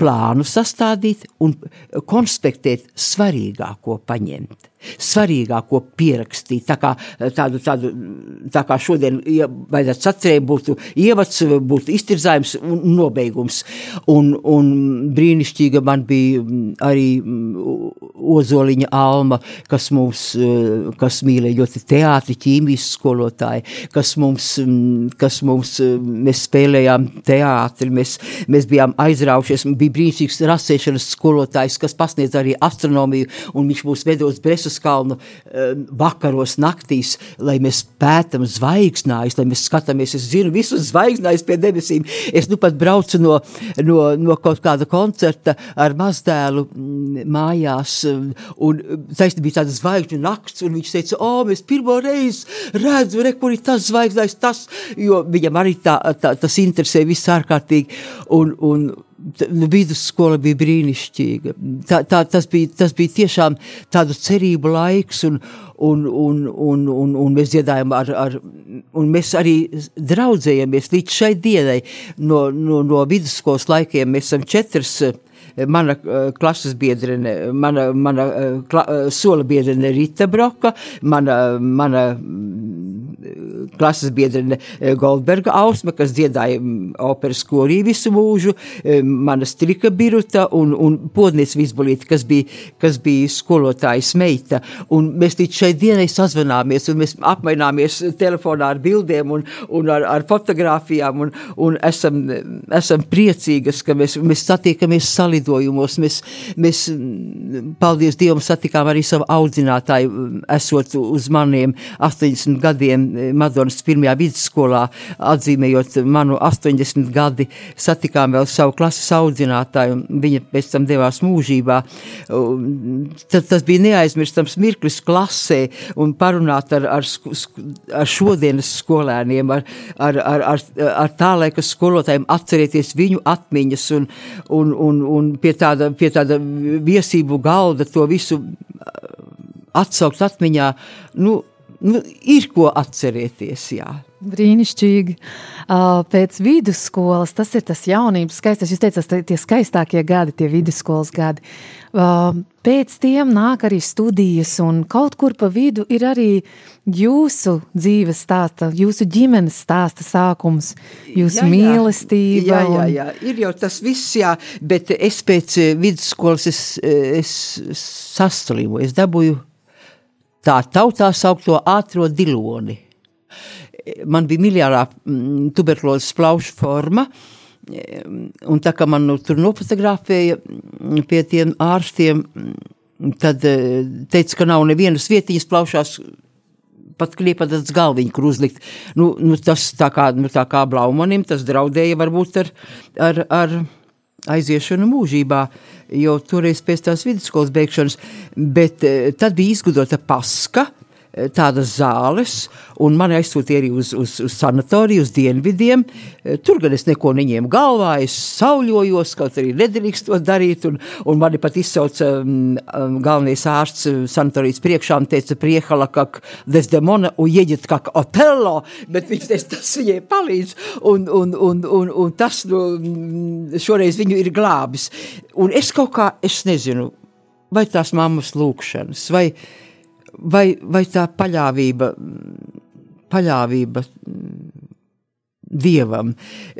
plānu sastādīt un konspektēt svarīgāko paņemt, svarīgāko pierakstīt. Tā kā, tādu, tādu, tā kā šodien ja vajadzētu sacerēt, būtu ievads, būtu iztirzājums un nobeigums. Un, un brīnišķīga man bija arī Ozoliņa Alma, kas mums, kas mīlēja ļoti teātri, ķīmijas skolotāji, kas mums, kas mums, mēs spēlējām teātri, mēs, mēs bijām aizraušies, bija brīnišķīgs rasēšanas skolotājs, kas pasniedz arī astronomiju, un viņš mūs veda uz kalnu vakaros naktīs, lai mēs pētam zvaigznājus, lai mēs skatāmies, es zinu visus zvaigznājus pie debesīm. Es nu pat braucu no, no, no kaut kāda koncerta ar mazdēlu mājās, un taisni bija tāda zvaigžņu nakts, un viņš teica, o, mēs pirmo reizi redzu, re, kur ir tas zvaigznājs, tas, jo viņam arī tā, tā, tas interesē viss ārkārtīgi, un, un vidusskola bija brīnišķīga. Tā, tā, tas, bija, tas bija tiešām tādu cerību laiks, un, un, un, un, un, un mēs dziedājām ar, ar, un mēs arī draudzējamies līdz šai dienai no, no, no vidusskolas laikiem. Mēs esam četras mana uh, klases biedrene, mana, mana uh, kla, sola biedrene Rita Broka, mana, mana klases biedrene Goldberga Ausma, kas dziedāja operas korī visu mūžu, mana strika biruta un, un podniec Vizbolīta, kas bija, kas bija skolotājas meita. Un mēs līdz šai dienai sazvanāmies un mēs apmaināmies telefonā ar bildēm un, un ar, ar fotografijām un, un esam, esam priecīgas, ka mēs, mēs satiekamies salidojumos, mēs, mēs, paldies Dievam, satikām arī savu audzinātāju, esot uz maniem 80 gadiem Madonas pirmajā vidusskolā, atzīmējot manu 80 gadi, satikām vēl savu klases audzinātāju, un viņa pēc tam devās mūžībā. Tad tas bija neaizmirstams mirklis klasē un parunāt ar, ar, ar šodienas skolēniem, ar, ar, ar, ar, ar tā laika skolotājiem, atcerēties viņu atmiņas un, un, un, un pie, tāda, pie tāda viesību galda to visu atsaukt atmiņā, nu, nu, ir ko atcerēties. Jā. Brīnišķīgi. Pēc vidusskolas tas ir tas jaunības skaistais. Jūs teicāt, tie skaistākie gadi, tie vidusskolas gadi. Pēc tiem nāk arī studijas, un kaut kur pa vidu ir arī jūsu dzīves stāsta, jūsu ģimenes stāsta sākums, jūsu jā, jā. mīlestība. Jā, jā, jā, ir jau tas viss, jā, bet es pēc vidusskolas es, es saslimu, es dabūju tā tautā saukto ātro diloni. Man bija miljārā mm, tuberkulozes plaušu forma, un tā kā man nu, tur nofotografēja mm, pie tiem ārstiem, mm, tad eh, teica, ka nav nevienas vietiņas plaušās, pat kliepatas galviņu, kur uzlikt. Nu, nu, tas tā kā, nu, tā kā Blaumanim, tas draudēja varbūt ar, ar, ar aiziešanu mūžībā, jo toreiz pēc tās vidusskolas beigšanas, bet eh, tad bija izgudrota paska, tādas zāles, un mani aizsūtīja arī uz, uz, uz sanatoriju, uz dienvidiem. Eh, tur gan es neko neņēmu galvā, es sauļojos, kaut arī nedrīkst to darīt, un, un mani pat izsauca um, galvenais ārsts sanatorijas priekšā un teica, priehala, kak Desdemona, un ieģit kak Otello, bet viņš teica, tas viņai palīdz, un, un, un, un, un tas nu, šoreiz viņu ir glābis. Un es kaut kā, es nezinu, vai tās mammas lūkšanas, vai, vai, vai tā paļāvība, paļāvība dievam.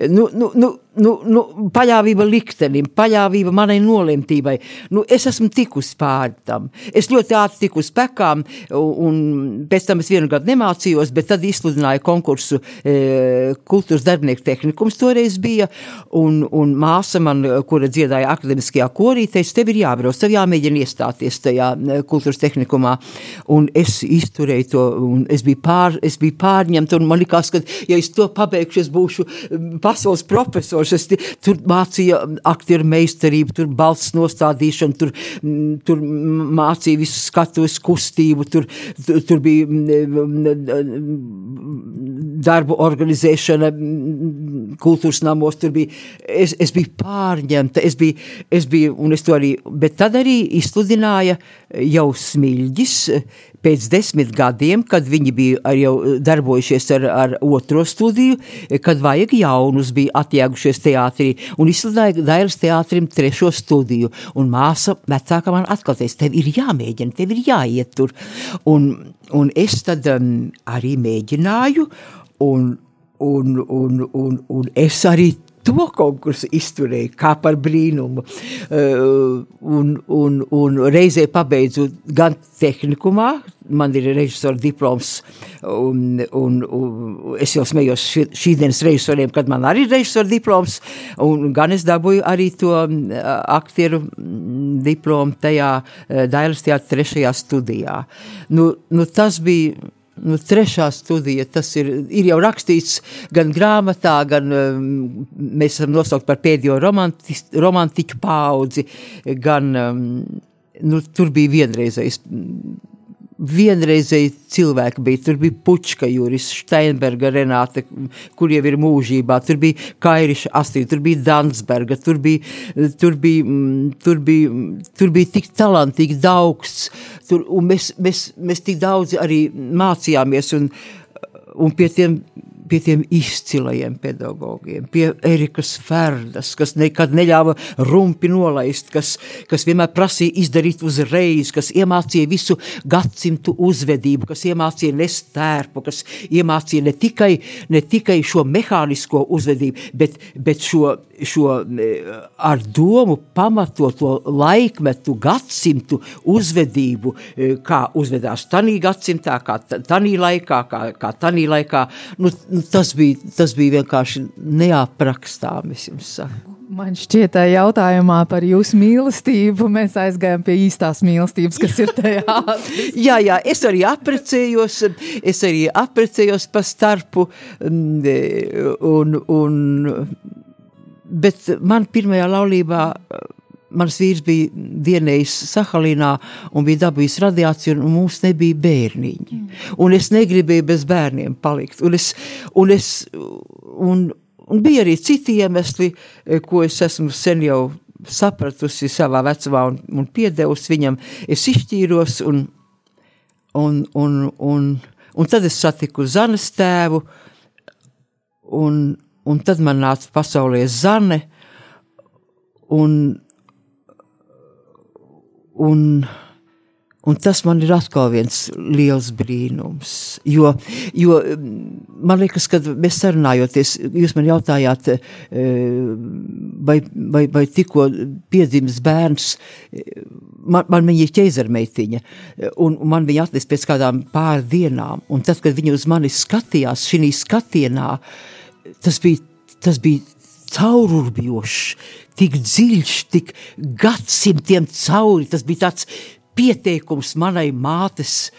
Nu, nu, nu, nu, nu, paļāvība liktenim, paļāvība manai nolemtībai. Nu, es esmu tikusi pāri tam. Es ļoti ātri tiku uz pekām, un pēc tam es vienu gadu nemācījos, bet tad izsludināju konkursu e, kultūras darbinieku tehnikums toreiz bija, un, un māsa man, kura dziedāja akademiskajā korī, teica, tev ir jābrauc, tev jāmēģina iestāties tajā e, kultūras tehnikumā, un es izturēju to, un es biju, pār, es biju pārņemta, un man likās, ka, ja es to pabeigšu, es būšu pasaules profesors, Es tur mācīju aktieru meistarību, tur balss nostādīšanu, tur, tur mācīju visu skatuves kustību, tur, tur, tur bija darbu organizēšana kultūras namos, tur bija, es, es biju pārņemta, es biju, es biju, un es to arī, bet tad arī izsludināja jau smilģis, pēc desmit gadiem, kad viņi bija jau darbojušies ar, ar otro studiju, kad vajag jaunus, bija atjēgušies teātrī un izsludināja Dailas teātrim trešo studiju. Un māsa vecāka man atkal teica, tev ir jāmēģina, tev ir jāiet tur. Un, un es tad um, arī mēģināju, un, un, un, un, un es arī to konkursu izturēju kā par brīnumu. Uh, un, un, un reizē pabeidzu gan tehnikumā, man ir režisora diploms, un, un, un es jau smējos šī, šīdienas režisoriem, kad man arī ir režisora diploms, un gan es dabūju arī to aktieru diplomu tajā Dailas teātra trešajā studijā. Nu, nu tas bija nu, trešā studija, tas ir, ir jau rakstīts gan grāmatā, gan um, mēs esam nosaukt par pēdējo romanti, romantiķu paudzi, gan um, nu, tur bija vienreizējs vienreizēji cilvēki bija. Tur bija Puķa, Juris, Steinberga, Renāte, kur jau ir mūžībā. Tur bija Kairiša Astrid, tur bija Dansberga, tur bija, tur bija, mm, tur bija, tur bija tik talantīgi daudz. Tur, un mēs, mēs, mēs tik daudz arī mācījāmies un, un pie tiem pie tiem izcilajiem pedagogiem, pie Erikas Ferdas, kas nekad neļāva rumpi nolaist, kas, kas vienmēr prasīja izdarīt uzreiz, kas iemācīja visu gadsimtu uzvedību, kas iemācīja nest tērpu, kas iemācīja ne tikai, ne tikai šo mehānisko uzvedību, bet, bet šo, šo ar domu pamatoto laikmetu, gadsimtu uzvedību, kā uzvedās tanī gadsimtā, kā tanī laikā, kā, kā tanī laikā. Nu, nu, tas, bija, tas bija vienkārši neaprakstām, es jums saku. Man šķiet, ka jautājumā par jūsu mīlestību mēs aizgājām pie īstās mīlestības, kas ir tajā. jā, jā, es arī apprecējos, es arī apprecējos pa starpu, mm, un, un, bet man pirmajā laulībā mans vīrs bija dienējis Sahalinā un bija dabījis radiāciju, un mums nebija bērniņi. Mm. Un es negribēju bez bērniem palikt. Un, es, un, es, un, un bija arī citi iemesli, eh, ko es esmu sen jau sapratusi savā vecumā un, un piedevusi viņam. Es izšķīros un, un, un, un, un tad es satiku Zanes tēvu, un, un tad man nāca pasaulē Zane, un Un, un tas man ir atkal viens liels brīnums. Jo, jo man liekas, ka mēs sarunājoties, jūs man jautājāt, eh, vai, vai, vai tikko piedzimis bērns, man, man viņa ir ķeizarmeitiņa, un, man viņa atnesa pēc kādām pār dienām. Un tad, kad viņa uz mani skatījās šī skatienā, tas bija, tas bija caururbjošs, tik dziļš, tik gadsimtiem cauri. Tas bija tāds pieteikums manai mātes e,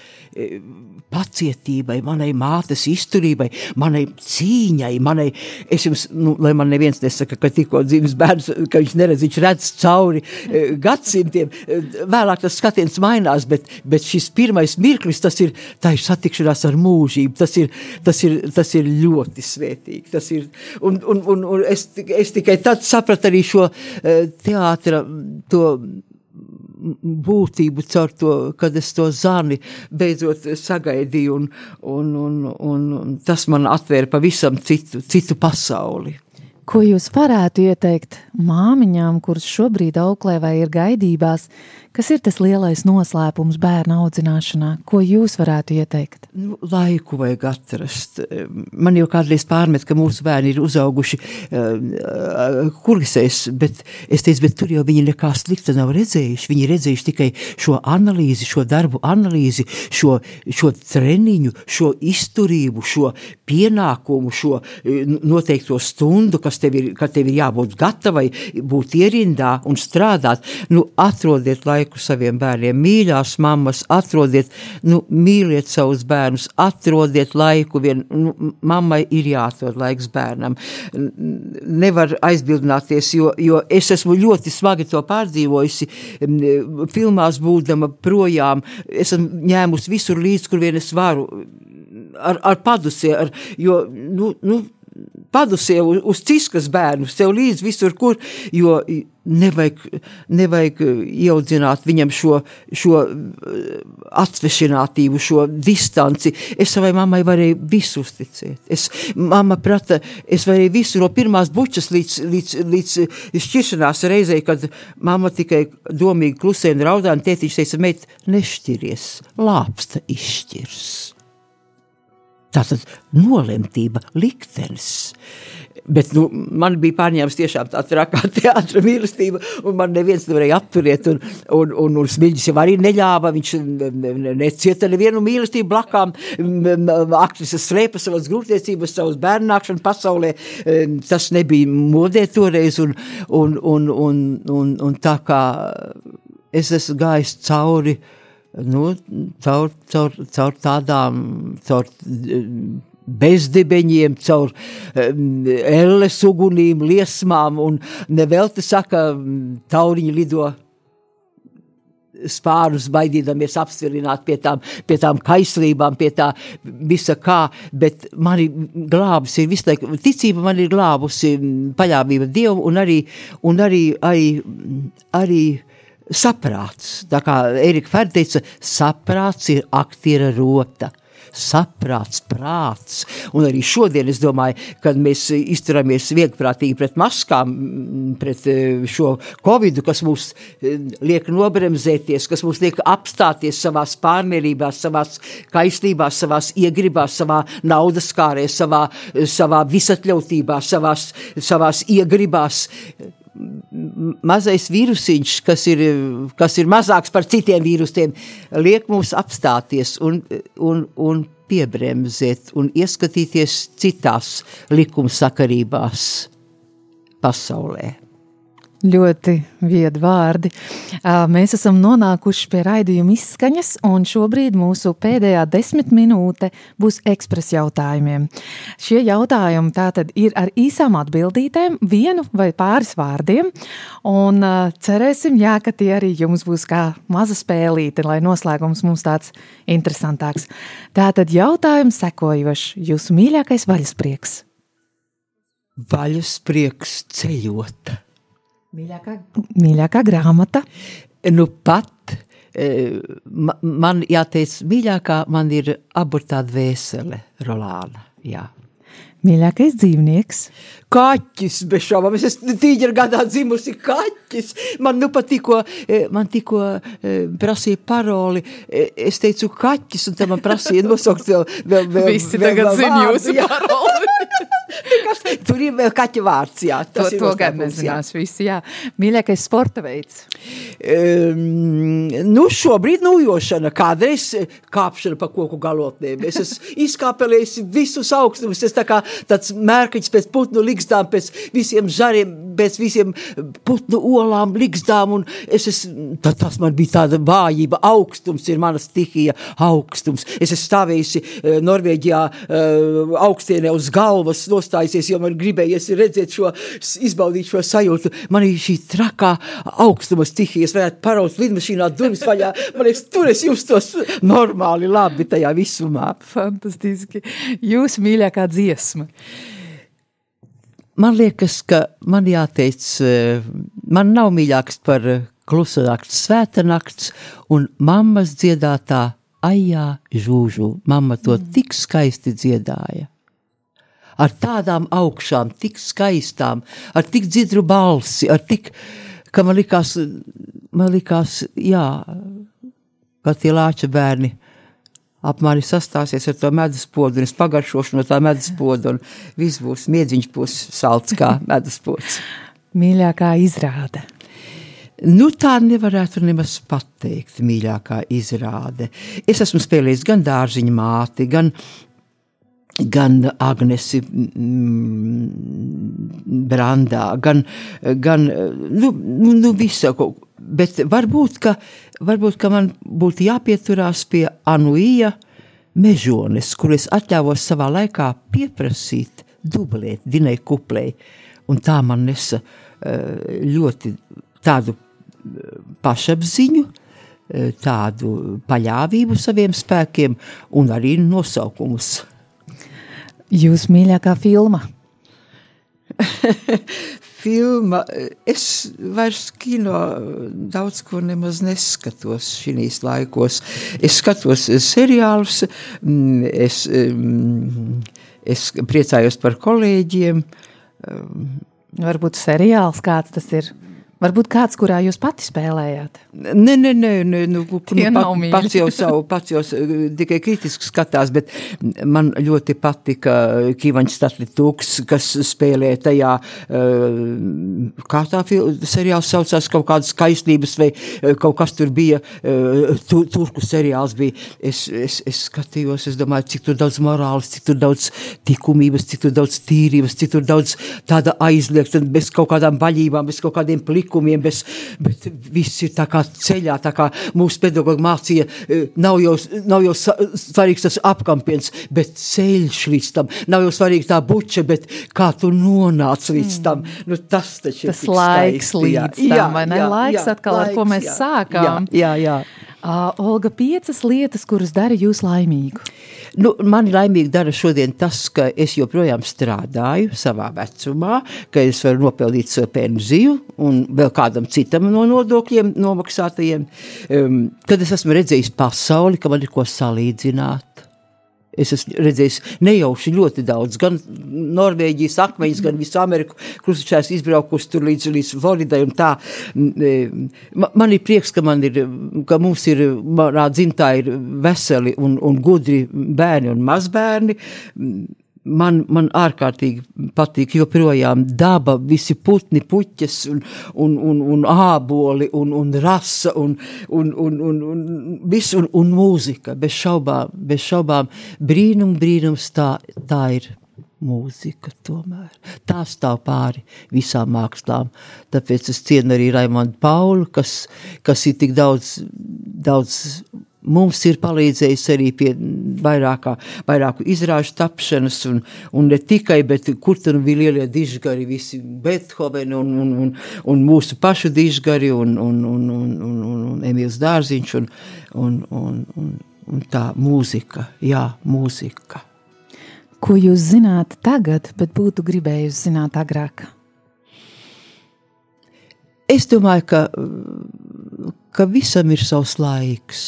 pacietībai, manai mātes izturībai, manai cīņai, manai, es jums, nu, lai man neviens nesaka, ka tikko dzīves bērns, ka viņš neredz, viņš redz cauri e, gadsimtiem, e, vēlāk tas skatiens mainās, bet, bet šis pirmais mirklis, tas ir, tā ir satikšanās ar mūžību, tas ir, tas ir, tas ir ļoti svētīgi, tas ir, un, un, un, un es, es tikai tad sapratu arī šo teātra, to būtību caur to, kad es to zani beidzot sagaidīju, un, un, un, un, un tas man atvēra pavisam citu, citu pasauli. Ko jūs varētu ieteikt māmiņām, kuras šobrīd auklē vai ir gaidībās, Kas ir tas lielais noslēpums bērnu audzināšanā? Ko jūs varētu ieteikt? Nu, laiku vajag atrast. Man jau kādreiz pārmet, ka mūsu bērni ir uzauguši uh, kurgisēs, bet es teicu, bet tur jau viņi nekā slikta nav redzējuši. Viņi redzējuši tikai šo analīzi, šo darbu analīzi, šo, šo treniņu, šo izturību, šo pienākumu, šo noteikto stundu, kas tev ir, tev ir jābūt gatavai, būt ierindā un strādāt. Nu, atrodiet laiku laiku saviem bērniem. Mīļās mammas, atrodiet, nu, mīliet savus bērnus, atrodiet laiku. Vien, nu, mammai ir jāatrod laiks bērnam. Nevar aizbildināties, jo, jo es esmu ļoti smagi to pārdzīvojusi. Filmās būdama projām, esmu ņēmusi visur līdz, kur vien es varu. Ar, ar padusie, ar, jo, nu, nu, padusie uz, uz ciskas bērnu, sev līdz visur, kur, jo nevajag, nevajag ieaudzināt viņam šo, šo eh, atsvešinātību, šo distanci. Es savai mammai varēju visu uzticēt. Es, mamma prata, es varēju visu no pirmās bučas līdz, līdz, līdz šķiršanās reizei, kad mamma tikai domīgi klusēja un raudāja, un tētiņš teica, meit, nešķiries, lāpsta izšķirs. Tātad nolemtība, liktenis. Bet nu, man bija pārņēmis tiešām tā trakā teātra mīlestība, un man neviens nevarēja apturēt. Un, un, un, un Smilģis jau arī neļāva, viņš necieta nevienu mīlestību blakām. Aktrises slēpa savas grūtniecības, savas bērnākšanu pasaulē. Tas nebija modē toreiz, un, un, un, un, un, un tā kā es esmu gājis cauri nu, caur, caur, caur tādām, caur eh, bezdibeņiem, caur um, elles ugunīm, liesmām, un nevelti saka, tauriņi lido spārus, baidīdamies apstiprināt pie tām, pie tām kaislībām, pie tā visa kā, bet mani glābus ir visu laiku, ticība man ir glābusi paļāvība Dievu un arī, un arī, arī, arī saprāts. Tā kā Erika Ferdi teica, saprāts ir aktiera rota. saprāts, prāts. Un arī šodien es domāju, kad mēs izturamies viegprātīgi pret maskām, pret eh, šo covidu, kas mūs eh, liek nobremzēties, kas mūs liek apstāties savās pārmērībās, savās kaislībās, savās iegribās, savā naudas kārē, savā, savā visatļautībā, savās iegribās mazais vīrusiņš, kas ir, kas ir mazāks par citiem vīrusiem, liek mums apstāties un, un, un piebremzēt un ieskatīties citās likumsakarībās pasaulē. Ļoti viedi vārdi. Mēs esam nonākuši pie raidījuma izskaņas, un šobrīd mūsu pēdējā desmit minūte būs ekspres jautājumiem. Šie jautājumi tātad ir ar īsām atbildītēm, vienu vai pāris vārdiem, un cerēsim, jā, ka tie arī jums būs kā maza spēlīte, lai noslēgums mums tāds interesantāks. Tātad jautājums sekojošs. Jūsu mīļākais vaļasprieks? Vaļasprieks ceļot. Mīļākā, mīļākā grāmata? Nu pat e, man jāteic, mīļākā man ir abortā dvēsele Rolāna, jā. Mīļākais dzīvnieks? Kaķis, bez šaubām. Es esmu tīģeru gadā dzimusi kaķis. Man nu pat tikko, e, man tikko e, prasīja paroli. Es teicu kaķis, un tad man prasīja nosaukt vēl, vēl, vēl Visi vēl, tagad vēl zina jūsu paroli. Tur ir vēl kaķa vārds, jā. To, to gan nezinās visi, jā. Mīļākais sporta veids? Um, nu, šobrīd nūjošana, kādreiz kāpšana pa koku galotnēm. Es esmu izkāpelējis visus augstumus, es tā kā tāds mērkaņš pēc putnu likstām, pēc visiem žariem, pēc visiem putnu olām likstām, un es esmu, tā, tas man bija tāda vājība, augstums ir mana stihija, augstums. Es esmu stāvējusi uh, Norvēģijā uh, augstienē uz galvas, nostājusies, jo man gribējies redzēt šo, izbaudīt šo sajūtu. Man ir šī trakā augstuma stihija, es varētu paraut lidmašīnā durvis vaļā, man liekas, tur es justos normāli labi tajā visumā. Fantastiski. Jūsu mīļākā dziesma? Man liekas, ka man jāteic, man nav mīļāks par klusa nakts, svēta nakts un mammas dziedātā ajā žūžu. Mamma to mm. tik skaisti dziedāja ar tādām augšām, tik skaistām, ar tik dzidru balsi, ar tik, ka man likās, man likās, jā, ka tie lāča bērni ap mani sastāsies ar to medus podu, un es pagaršošu no tā medus podu, un viss būs, miedziņš būs salds kā medus pods. Mīļākā izrāde. Nu, tā nevarētu nemaz pateikt, mīļākā izrāde. Es esmu spēlējis gan dārziņa māti, gan gan Agnesi Brandā, gan, gan nu, nu visu. Bet varbūt, ka, varbūt, ka man būtu jāpieturās pie Anuija mežones, kur es atļāvos savā laikā pieprasīt dublēt Dinai kuplei. Un tā man nesa eh, ļoti tādu eh, pašapziņu, eh, tādu paļāvību saviem spēkiem un arī nosaukumus Jūsu mīļākā filma? filma. Es vairs kino daudz ko nemaz neskatos šīs laikos. Es skatos seriālus, mm, es, mm, es priecājos par kolēģiem. Varbūt seriāls kāds tas ir? Varbūt kāds, kurā jūs pati spēlējāt? Nē, nē, nē, nē nu, nu, pat, pats jau savu, pats jau tikai kritiski skatās, bet man ļoti patika Kīvaņš Statlitūks, kas spēlē tajā, kā tā seriāls saucās, kaut kādas skaistības vai kaut kas tur bija, tu, turku seriāls bija. Es, es, es skatījos, es domāju, cik tur daudz morāles, cik tur daudz tikumības, cik tur daudz tīrības, cik tur daudz tāda aizliegta, bez kaut kādām baļībām, bez kaut kādiem plikiem likumiem, bez, bet viss ir tā kā ceļā, tā kā mūsu pedagogi mācīja, e, nav jau, nav jau svarīgs tas apkampiens, bet ceļš līdz tam, nav jau svarīgi tā buča, bet kā tu nonāc līdz tam, mm. nu tas taču tas ir laiks skaisti, līdz jā. tam, jā, vai ne? Jā, laiks jā, atkal, laiks, ar ko mēs jā, sākām. Jā, jā, jā. Uh, Olga, piecas lietas, kuras dara jūs laimīgu. Nu, mani laimīgi dara šodien tas, ka es joprojām strādāju savā vecumā, ka es varu nopelnīt savu pensiju un vēl kādam citam no nodokļiem nomaksātajiem. Um, kad es esmu redzējis pasauli, ka man ir ko salīdzināt. Es esmu redzējis nejauši ļoti daudz, gan Norvēģijas akmeņus, gan visu Ameriku krustačās izbraukus tur līdz, līdz Floridai un tā. Man ir prieks, ka man ir, ka mums ir, manā dzimtā ir veseli un, un gudri bērni un mazbērni man, man ārkārtīgi patīk joprojām daba, visi putni, puķes un, un, un, un āboli un, un rasa un, un, un, un, un, viss, un, un mūzika, bez šaubām, bez šaubām, brīnum, brīnums tā, tā ir mūzika tomēr. Tā stāv pāri visām mākslām. Tāpēc es cienu arī Raimondu Paulu, kas, kas ir tik daudz, daudz mums ir palīdzējis arī pie vairākā, vairāku izrāžu tapšanas, un, un ne tikai, bet kur tur bija lielie dižgari, visi Bethoveni un, un, un, un mūsu pašu dižgari, un, un, un, un, un, un, un Emīls Dārziņš, un, un, un, un, un tā mūzika, jā, mūzika. Ko jūs zināt tagad, bet būtu gribējusi zināt agrāk? Es domāju, ka, ka visam ir savs laiks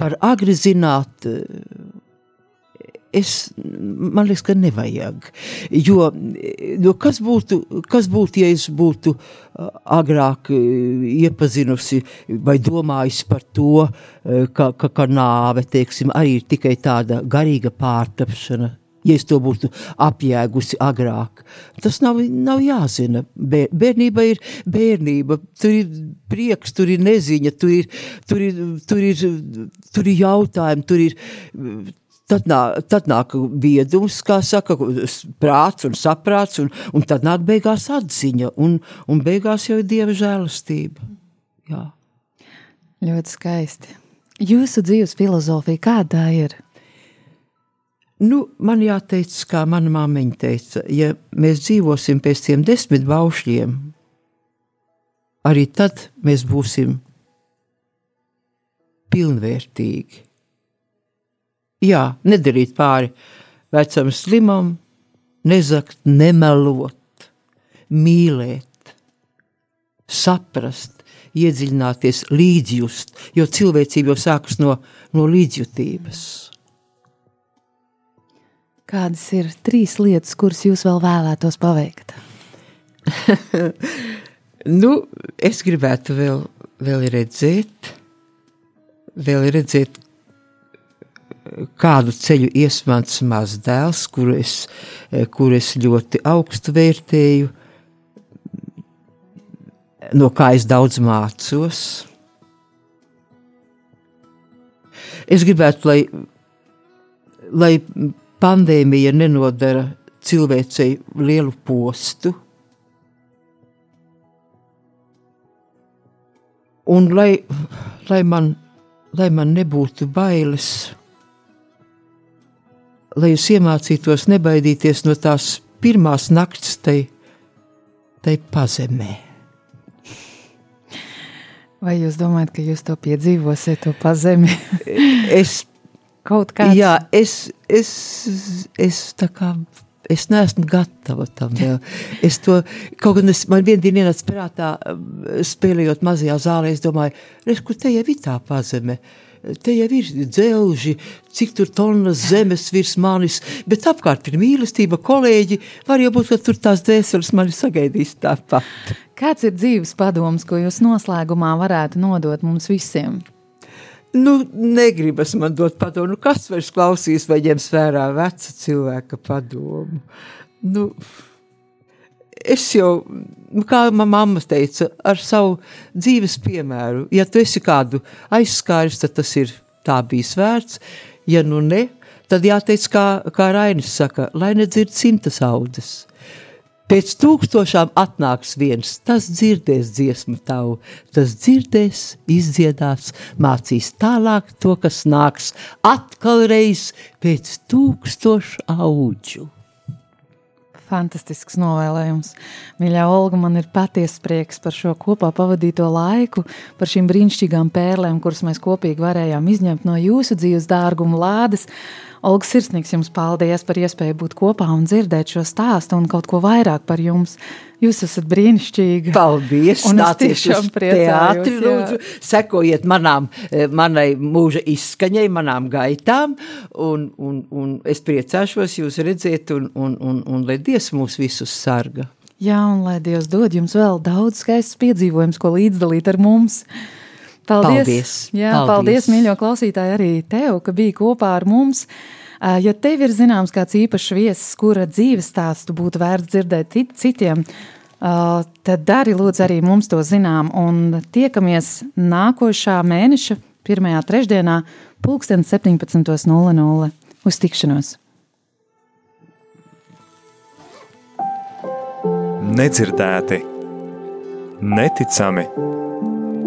par agri zināt, es, man liekas, ka nevajag. Jo, jo kas, būtu, kas būtu, ja es būtu agrāk iepazinusi vai domājusi par to, ka, ka, ka nāve, teiksim, arī ir tikai tāda garīga pārtapšana ja es to būtu apjēgusi agrāk. Tas nav, nav jāzina. Bērnība ir bērnība, tur ir prieks, tur ir neziņa, tur ir, tur ir, tur ir, tur ir jautājumi, tur ir. Tad nāk, tad nāk viedums, kā saka, prāts un saprāts, un, un tad nāk beigās atziņa, un, un beigās jau ir dieva žēlastība. Jā. Ļoti skaisti. Jūsu dzīves filozofija kāda ir? Nu, man jāteic, kā mana māmiņa teica, ja mēs dzīvosim pēc tiem desmit baušļiem, arī tad mēs būsim pilnvērtīgi. Jā, nedarīt pāri vecam slimam, nezakt, nemelot, mīlēt, saprast, iedziļināties, līdzjust, jo cilvēcība jau sākas no, no līdzjutības. Kādas ir trīs lietas, kuras jūs vēl vēlētos paveikt? nu, es gribētu vēl, vēl redzēt, vēl redzēt, kādu ceļu ies mans mazdēls, kuru es, kuru es ļoti augstu vērtēju, no kā es daudz mācos. Es gribētu, lai, lai pandēmija nenodara cilvēcei lielu postu. Un lai, lai, man, lai man nebūtu bailes, lai es iemācītos nebaidīties no tās pirmās nakts tai, tai pazemē. Vai jūs domājat, ka jūs to piedzīvosiet, to pazemi? es kaut kāds. Jā, es, es, es tā kā. Es neesmu gatava tam vēl. Es to kaut gan es, man vienā dienā ienāca prātā, spēlējot mazajā zālē. Es domāju, redz, kur te jau ir tā pazeme. Te jau ir dzelži, cik tur tonnas zemes virs manis, bet apkārt ir mīlestība, kolēģi. Var jau būt, ka tur tās dēseles mani sagaidīs tāpat. Kāds ir dzīves padoms, ko jūs noslēgumā varētu nodot mums visiem? Nu, negribas man dot padomu. Nu, kas vairs klausīs vai ņems vērā veca cilvēka padomu? Nu, es jau, nu, kā manā mamma teica, ar savu dzīves piemēru, ja tu esi kādu aizskāris, tad tas ir tā bijis vērts. Ja nu ne, tad jāteic, kā, kā Rainis saka, lai nedzird simtas audas. Pēc tūkstošām atnāks viens, tas dzirdēs dziesmu tavu, tas dzirdēs, izdziedās, mācīs tālāk to, kas nāks atkal reiz pēc tūkstošu auģu. Fantastisks novēlējums. Mīļā Olga, man ir patiesa prieks par šo kopā pavadīto laiku, par šīm brīnišķīgām pērlēm, kuras mēs kopīgi varējām izņemt no jūsu dzīves dārguma lādes. Olga Sirsnīgs, jums paldies par iespēju būt kopā un dzirdēt šo stāstu un kaut ko vairāk par jums. Jūs esat brīnišķīgi. Paldies! Un es tiešām priecājos, teātri, lūdzu, sekojiet manām, eh, manai mūža izskaņai, manām gaitām, un, un, un es priecāšos jūs redzēt, un, un, un, un lai Dievs mūs visus sarga. Jā, un lai Dievs dod jums vēl daudz skaistas piedzīvojumus, ko līdzdalīt ar mums. Paldies! Paldies, Jā, paldies, paldies. mīļo klausītāji, arī tev, ka biji kopā ar mums. Ja tev ir zināms kāds īpašs viesis, kura dzīves stāstu būtu vērts dzirdēt cit- citiem, tad dari lūdzu arī mums to zinām. Un tiekamies nākošā mēneša pirmajā trešdienā, pulksten 17.00. Uz tikšanos! nedzirdēti, neticami,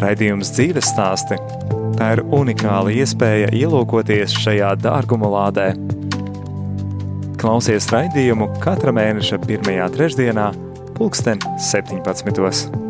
Raidījums dzīves stāsti - tā ir unikāla iespēja ielūkoties šajā dārguma lādē. Klausies raidījumu katra mēneša pirmajā trešdienā, pulksten 17.